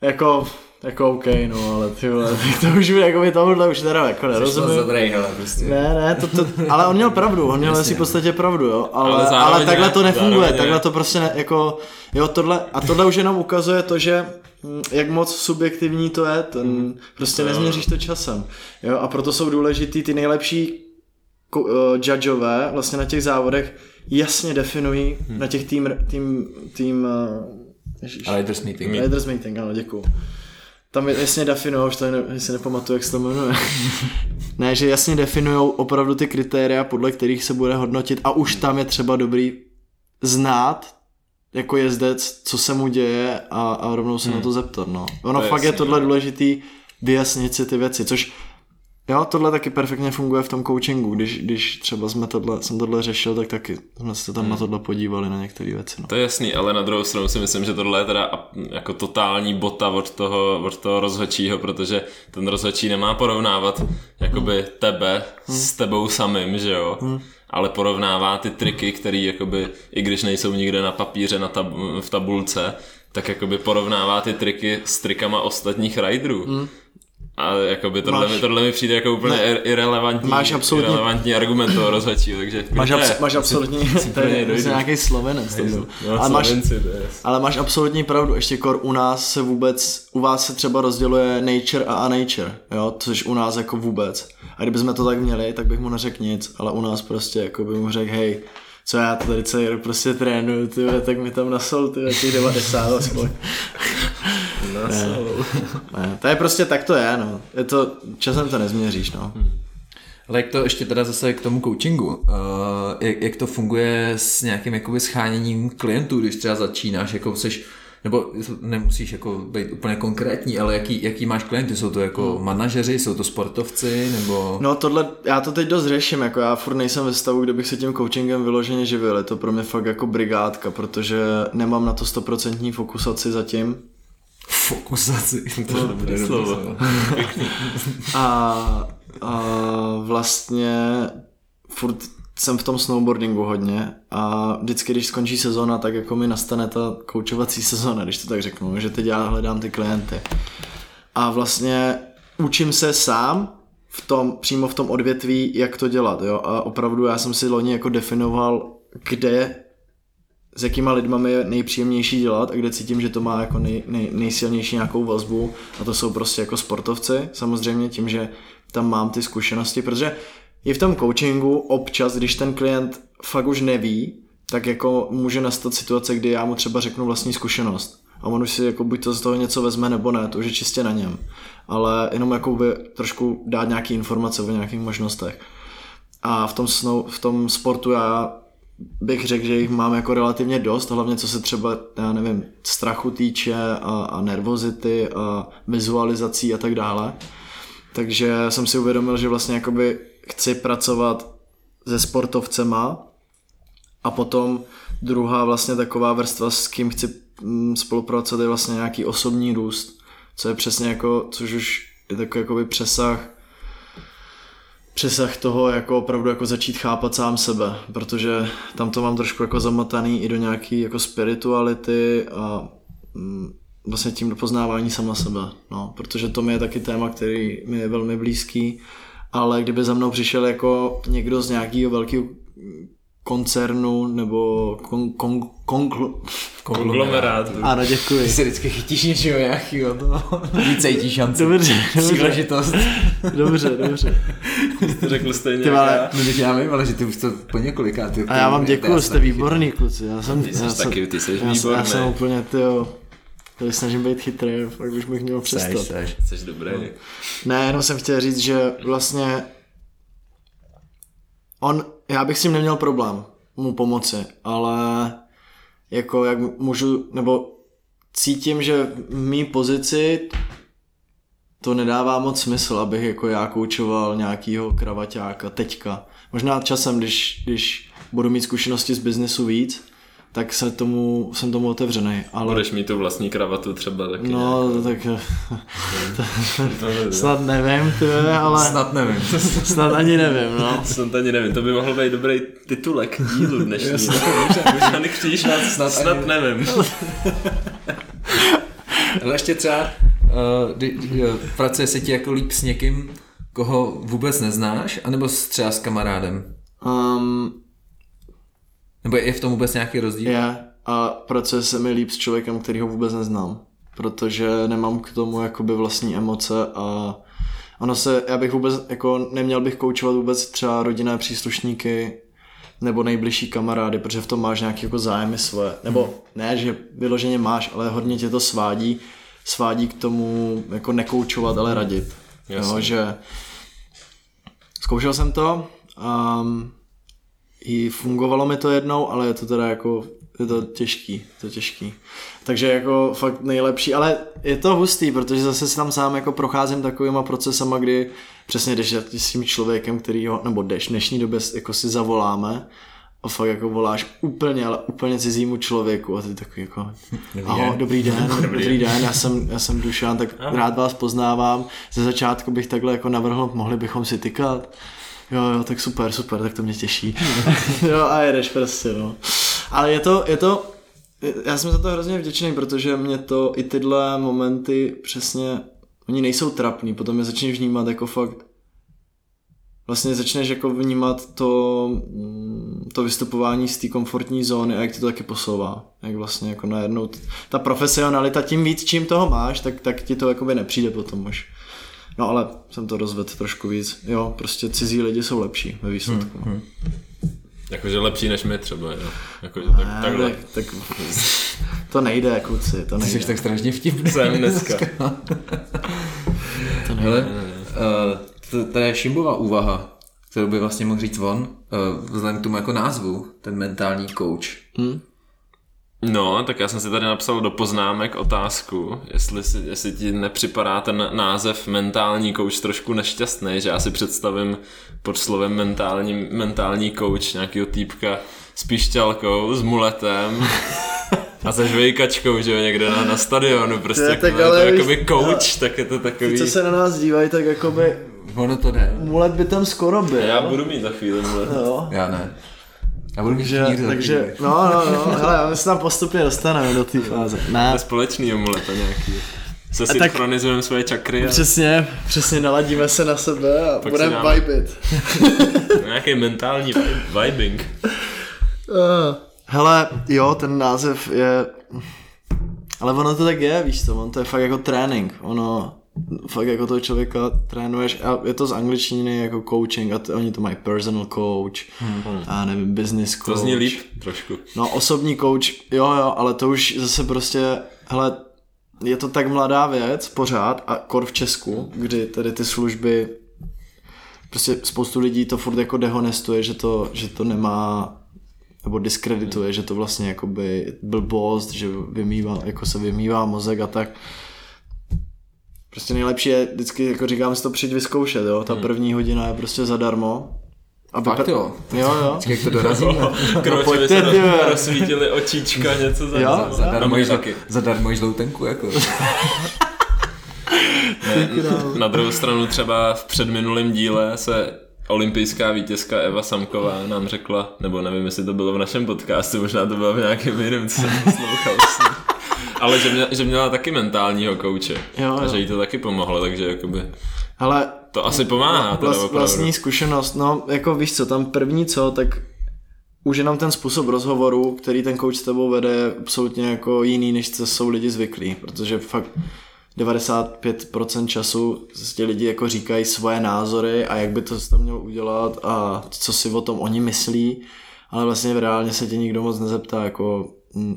jako jako OK, no, ale ty vole, to už jako by tomuhle už teda jako nerozumím. dobrý, hele, prostě. Ne, ne, to, to, ale on měl pravdu, on měl asi v podstatě pravdu, jo, ale, Ale zároveň ale takhle to nefunguje, zároveň takhle to prostě ne, jako, jo, tohle, a tohle už jenom ukazuje to, že hm, jak moc subjektivní to je, ten, prostě Jo. nezměříš to časem, jo, a proto jsou důležitý ty nejlepší uh, judgeové vlastně na těch závodech jasně definují na těch tým, tým, tým uh, ježiš, Riders meeting. Leaders meeting, ano, děkuju. Tam je- jasně definují, už to ne, si nepamatuju, jak se to jmenuje. ne, že jasně definují opravdu ty kritéria, podle kterých se bude hodnotit a už tam je třeba dobrý znát jako jezdec, co se mu děje a, a rovnou se na to zeptat, no. Ono To je fakt je jasný, tohle no. důležitý vyjasnit si ty věci, což Jo, tohle taky perfektně funguje v tom coachingu, když, když třeba jsme tohle, jsem tohle řešil, tak taky jsme se tam na tohle podívali na některé věci. No. To je jasný, ale na druhou stranu si myslím, že tohle je teda jako totální bota od toho, od toho rozhodčího, protože ten rozhodčí nemá porovnávat jakoby tebe s tebou samým, že jo? Ale porovnává ty triky, které jakoby, i když nejsou nikde na papíře na tab- v tabulce, tak jakoby porovnává ty triky s trikama ostatních riderů. A jakoby tohle, Máš- mi, tohle mi přijde jako úplně ir- irrelevantní, Máš absolutně- irrelevantní argument toho rozhodčího, takže Máš, abs- máš absolutní, to je dojdu. to je nějaký slovenec. To byl. No, ale, máš, to ale máš absolutní pravdu, ještě kor u nás se vůbec, u vás se třeba rozděluje nature a unature, jo, což u nás jako vůbec. A kdybychom to tak měli, tak bych mu neřekl nic, ale u nás prostě jako by mu řekl, hej, co já to tady celý rok prostě trénuju, ty vole, tak mi tam nasol, ty vole, těch 90 aspoň. Ne, ne, to je prostě tak to je, no. Je to, časem to nezměříš, no. Ale jak to ještě teda zase k tomu coachingu, uh, jak, jak to funguje s nějakým jakoby scháněním klientů, když třeba začínáš, jako seš, nebo nemusíš jako být úplně konkrétní, ale jaký, jaký máš klienty, jsou to jako manažeři, jsou to sportovci, nebo... No tohle, já to teď dost řeším, jako já furt nejsem ve stavu, kde bych se tím coachingem vyloženě živil, je to pro mě fakt jako brigádka, protože nemám na to stoprocentní fokusaci zatím. Fokusaci. To je dobré slovo. a, a vlastně furt jsem v tom snowboardingu hodně a vždycky, když skončí sezóna, tak jako mi nastane ta koučovací sezóna, když to tak řeknu, že teď já hledám ty klienty. A vlastně učím se sám v tom, přímo v tom odvětví, jak to dělat, jo, a opravdu já jsem si loni jako definoval, kde s jakýma lidma mi je nejpříjemnější dělat a kde cítím, že to má jako nej, nej, nejsilnější nějakou vazbu a to jsou prostě jako sportovci, samozřejmě tím, že tam mám ty zkušenosti, protože i v tom coachingu občas, když ten klient fakt už neví, tak jako může nastat situace, kdy já mu třeba řeknu vlastní zkušenost a on už si jako buď to z toho něco vezme nebo ne, to už je čistě na něm, ale jenom jako by trošku dát nějaký informace o nějakých možnostech. A v tom, snou, v tom sportu já bych řekl, že jich mám jako relativně dost, hlavně co se třeba, já nevím, strachu týče a, a nervozity a vizualizací a tak dále. Takže jsem si uvědomil, že vlastně jakoby chci pracovat se sportovcema a potom druhá vlastně taková vrstva, s kým chci mm, spolupracovat, je vlastně nějaký osobní růst, co je přesně jako, což už je takový jakoby přesah přesah toho jako opravdu jako začít chápat sám sebe, protože tam to mám trošku jako zamotaný i do nějaký jako spirituality a mm, vlastně tím do poznávání sama sebe, no, protože to mi je taky téma, který mi je velmi blízký, ale kdyby za mnou přišel jako někdo z nějakého velkého koncernu nebo kon, kon, kon, Konglomerát. ano, děkuji. Ty se vždycky chytíš něčeho nějakého, to víc cítíš šanci. Dobře, dobře, Příležitost. dobře, dobře. To řekl stejně Ty já. No teď já vím, ale že ty už to po několiká. Ty, A já vám děkuju, jste výborný kluci. Já jsem, Ty jsi já jsem, taky, ty jsi já, jsem- já výborný. jsem úplně, tyjo, tady snažím být chytrý, fakt už bych měl přestat. Seš, seš. Jsi dobrý. Ne, jenom jsem chtěl říct, že vlastně on, já bych s tím neměl problém mu pomoci, ale jako jak můžu, nebo cítím, že v mý pozici to nedává moc smysl, abych jako já koučoval nějakýho kravaťáka teďka. Možná časem, když, když budu mít zkušenosti z biznesu víc, tak se tomu, jsem tomu otevřený. Ale Budeš mít tu vlastní kravatu třeba taky No, nějakou. tak snad nevím, ty, vole, ale Snad nevím. snad ani nevím, no. Snad ani nevím, to by mohl být dobrý titulek dílu dnešní. Možná přijdeš na snad, snad ani- nevím. Ale ještě třeba uh, kdy, uh, pracuje se ti jako líp s někým, koho vůbec neznáš, anebo s, třeba s kamarádem? Um, Nebo je v tom vůbec nějaký rozdíl? je a pracuje se mi líp s člověkem, který ho vůbec neznám. Protože nemám k tomu jakoby vlastní emoce a ono se, já bych vůbec, jako neměl bych koučovat vůbec třeba rodinné příslušníky nebo nejbližší kamarády, protože v tom máš nějaké jako zájmy svoje. Nebo ne, že vyloženě máš, ale hodně tě to svádí, svádí k tomu jako nekoučovat, ale radit. Jasně. Jo, že zkoušel jsem to a i fungovalo mi to jednou, ale je to teda jako, je to těžký, je to těžký. Takže jako fakt nejlepší, ale je to hustý, protože zase si tam sám jako procházím takovýma procesama, kdy přesně jdeš s tím člověkem, který ho, nebo jdeš v dnešní době jako si zavoláme a fakt jako voláš úplně, ale úplně cizímu člověku a ty takový jako Dobrý ahoj, den." dobrý den, dobrý den, já jsem, já jsem Dušan, tak rád vás poznávám. Ze začátku bych takhle jako navrhl, mohli bychom si tykat. Jo, jo, tak super, super, tak to mě těší. jo, a jedeš prostě, no. Ale je to, je to, já jsem za to hrozně vděčný, protože mě to i tyhle momenty přesně, oni nejsou trapný, potom je začneš vnímat jako fakt, vlastně začneš jako vnímat to, mm, to vystupování z té komfortní zóny a jak ti to taky posouvá. Jak vlastně jako najednou ta profesionalita, tím víc, čím toho máš, tak, tak ti to jakoby nepřijde potom už. No ale jsem to rozvedl trošku víc. Jo, prostě cizí lidi jsou lepší ve výsledku. Hmm, Jakože lepší než my třeba, jo. Jakože tak, ne, takhle. tak, tak, to nejde, kluci, to Ty nejde. jsi tak strašně vtipný. Jsem dneska. to nejde. Hele, uh, to, to je Šimbova úvaha, kterou by vlastně mohl říct on, uh, vzhledem k tomu jako názvu, ten mentální coach. Hm? No, tak já jsem si tady napsal do poznámek otázku, jestli, si, jestli ti nepřipadá ten název mentální coach trošku nešťastný, že já si představím pod slovem mentální, mentální coach nějakého týpka s pišťalkou, s muletem a se žvejkačkou, že jo, někde na, na stadionu, prostě To je jak tak to, je to ale jakoby víš- coach, tak je to takový... Co se na nás dívají, tak jakoby Ono to jde. mulet by tam skoro byl. Já budu mít za chvíli mulet. Jo. Já ne. Já budu Takže, takže, no, no, no, hele, my se tam postupně dostaneme do té fáze. Ne, To společný muleta nějaký. Se synchronizujeme svoje čakry a přesně, přesně naladíme se na sebe a Pak budeme dáme- vibit. nějaký mentální vi- vibing. Uh, hele, jo, ten název je... Ale ono to tak je, víš co, on to je fakt jako trénink. Ono, fakt jako toho člověka trénuješ a je to z angličtiny jako coaching a t- oni to mají personal coach hmm. a nevím, business coach. To zní líp trošku. No osobní coach, jo jo, ale to už zase prostě, hele, je to tak mladá věc pořád a kor v Česku, kdy tady ty služby, prostě spoustu lidí to furt jako dehonestuje, že to, že to nemá nebo diskredituje, že to vlastně jakoby blbost, že vymývá, jako se vymývá mozek a tak. Prostě nejlepší je, vždycky jako říkám si to přijď vyzkoušet, jo, ta první hodina je prostě zadarmo. Aby Fakt jo. Jo, jo. Počkej, jak to dorazíme. Kroče by pojďte, se ty vole. rozsvítili očička, něco za Jo, za- Zadarmo No, jíš, taky. zadarmo jíš loutenku, jako. Na druhou stranu třeba v předminulém díle se olympijská vítězka Eva Samková nám řekla, nebo nevím, jestli to bylo v našem podcastu, možná to bylo v nějakém jiném, co jsem poslouchal. Ale že, mě, že měla taky mentálního kouče. Jo, A jo. že jí to taky pomohlo, takže jakoby Hele, to asi pomáhá teda Vlas, opravdu. vlastní zkušenost, no jako víš co, tam první co, tak už jenom ten způsob rozhovoru, který ten coach s tebou vede, je absolutně jako jiný, než co jsou lidi zvyklí, protože fakt 95% času ti lidi jako říkají svoje názory a jak by to tam mělo udělat a co si o tom oni myslí, ale vlastně reálně se tě nikdo moc nezeptá, jako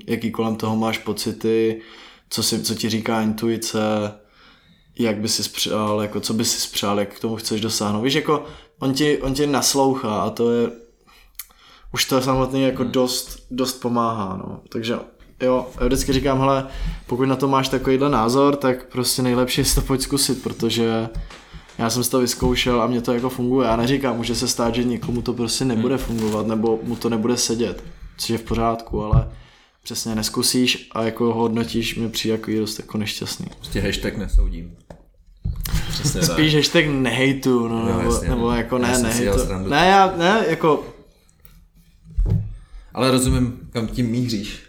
jaký kolem toho máš pocity, co, si, co ti říká intuice, jak by si spřál, jako co by si spřál, jak k tomu chceš dosáhnout. Víš, jako on ti, on ti naslouchá a to je už to samotný jako dost, dost pomáhá, no. Takže jo, já vždycky říkám, hele, pokud na to máš takovýhle názor, tak prostě nejlepší je si to pojď zkusit, protože já jsem si to vyzkoušel a mě to jako funguje. Já neříkám, může se stát, že někomu to prostě nebude fungovat, nebo mu to nebude sedět, což je v pořádku, ale přesně neskusíš a jako ho hodnotíš, mi přijde jako dost jako nešťastný. Prostě hashtag nesoudím. Přesně tak. Spíš hashtag nehejtu, no, Jo, nebo, jasně, nebo no. jako ne, nehejtu. Ne, já, ne, jako Ale rozumím, kam tím míříš.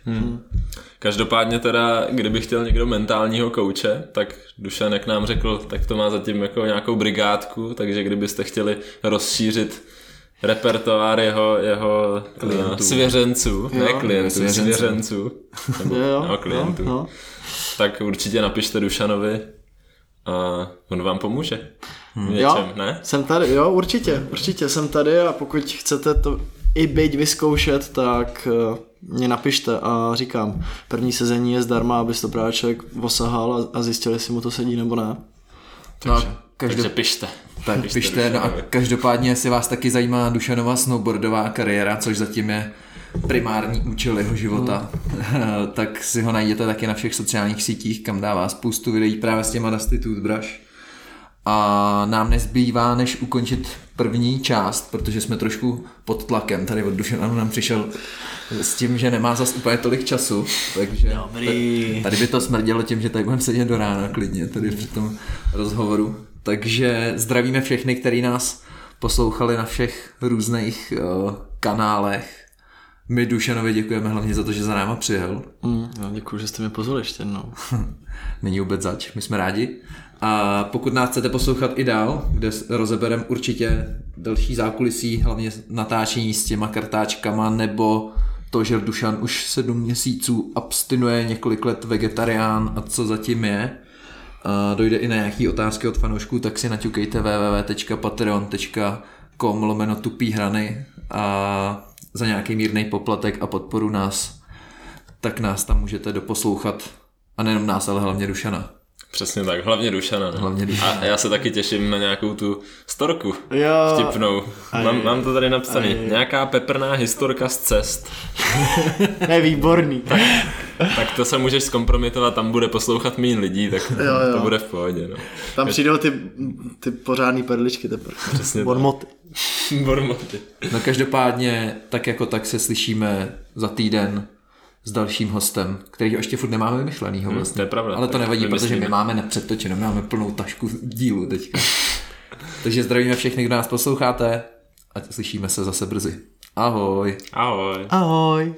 Každopádně teda, kdyby chtěl někdo mentálního kouče, tak Dušan, jak nám řekl, tak to má zatím jako nějakou brigádku, takže kdybyste chtěli rozšířit repertoár jeho, jeho klientů. svěřenců, ne Jo, klientů, svěřenců. svěřenců, nebo, Jo, jo, no, klientů, jo, jo. tak určitě napište Dušanovi a on vám pomůže. V něčem, Jo, ne? jsem tady, jo, určitě, určitě jsem tady a pokud chcete to i byť vyzkoušet, tak eh, mě napište a říkám, první sezení je zdarma, aby to právě člověk osahal a, a zjistil, jestli mu to sedí nebo ne. No a každop... Takže pište. Tak Pište pište, no a každopádně, jestli vás taky zajímá Dušanova snowboardová kariéra, což zatím je primární účel jeho života, tak si ho najděte taky na všech sociálních sítích, kam dává spoustu videí právě s těma Dusty Toothbrush. A nám nezbývá, než ukončit první část, protože jsme trošku pod tlakem. Tady od Dušana nám přišel s tím, že nemá zas úplně tolik času, takže Dobrý. tady by to smrdělo tím, že tady budeme sedět do rána klidně, tady při tom rozhovoru. Takže zdravíme všechny, kteří nás poslouchali na všech různých uh, kanálech. My Dušanovi děkujeme hlavně za to, že za náma přijel. Mm, no, děkuji, že jste mě pozvali ještě jednou. Není vůbec zač, my jsme rádi. A pokud nás chcete poslouchat i dál, kde rozeberem určitě další zákulisí, hlavně natáčení s těma kartáčkama, nebo to, že Dušan už sedm měsíců abstinuje, několik let vegetarián a co zatím je, a dojde i na nějaký otázky od fanoušků, tak si naťukejte www.patreon.com lomeno tupý hrany a za nějaký mírný poplatek a podporu nás, tak nás tam můžete doposlouchat. A nejenom nás, ale hlavně Dušana. Přesně tak, hlavně Dušana. Ne? Hlavně Dušana. A já se taky těším na nějakou tu storku Jo, vtipnou. Mám, mám to tady napsaný. Aj. Nějaká peprná historka z cest. je výborný. Tak to se můžeš zkompromitovat, tam bude poslouchat méně lidí, tak Jo, jo. to bude v pohodě. No. Tam přijdou ty, ty pořádný perličky teprve. Přesně Bonmoty. Bormoty. No každopádně, tak jako tak se slyšíme za týden s dalším hostem, který ještě furt nemáme vymyšlenýho vlastně. to je pravda. Ale to nevadí, protože my máme nepředtočeno, my máme plnou tašku dílu teďka. Takže zdravíme všechny, kdo nás posloucháte a slyšíme se zase brzy. Ahoj. Ahoj. Ahoj.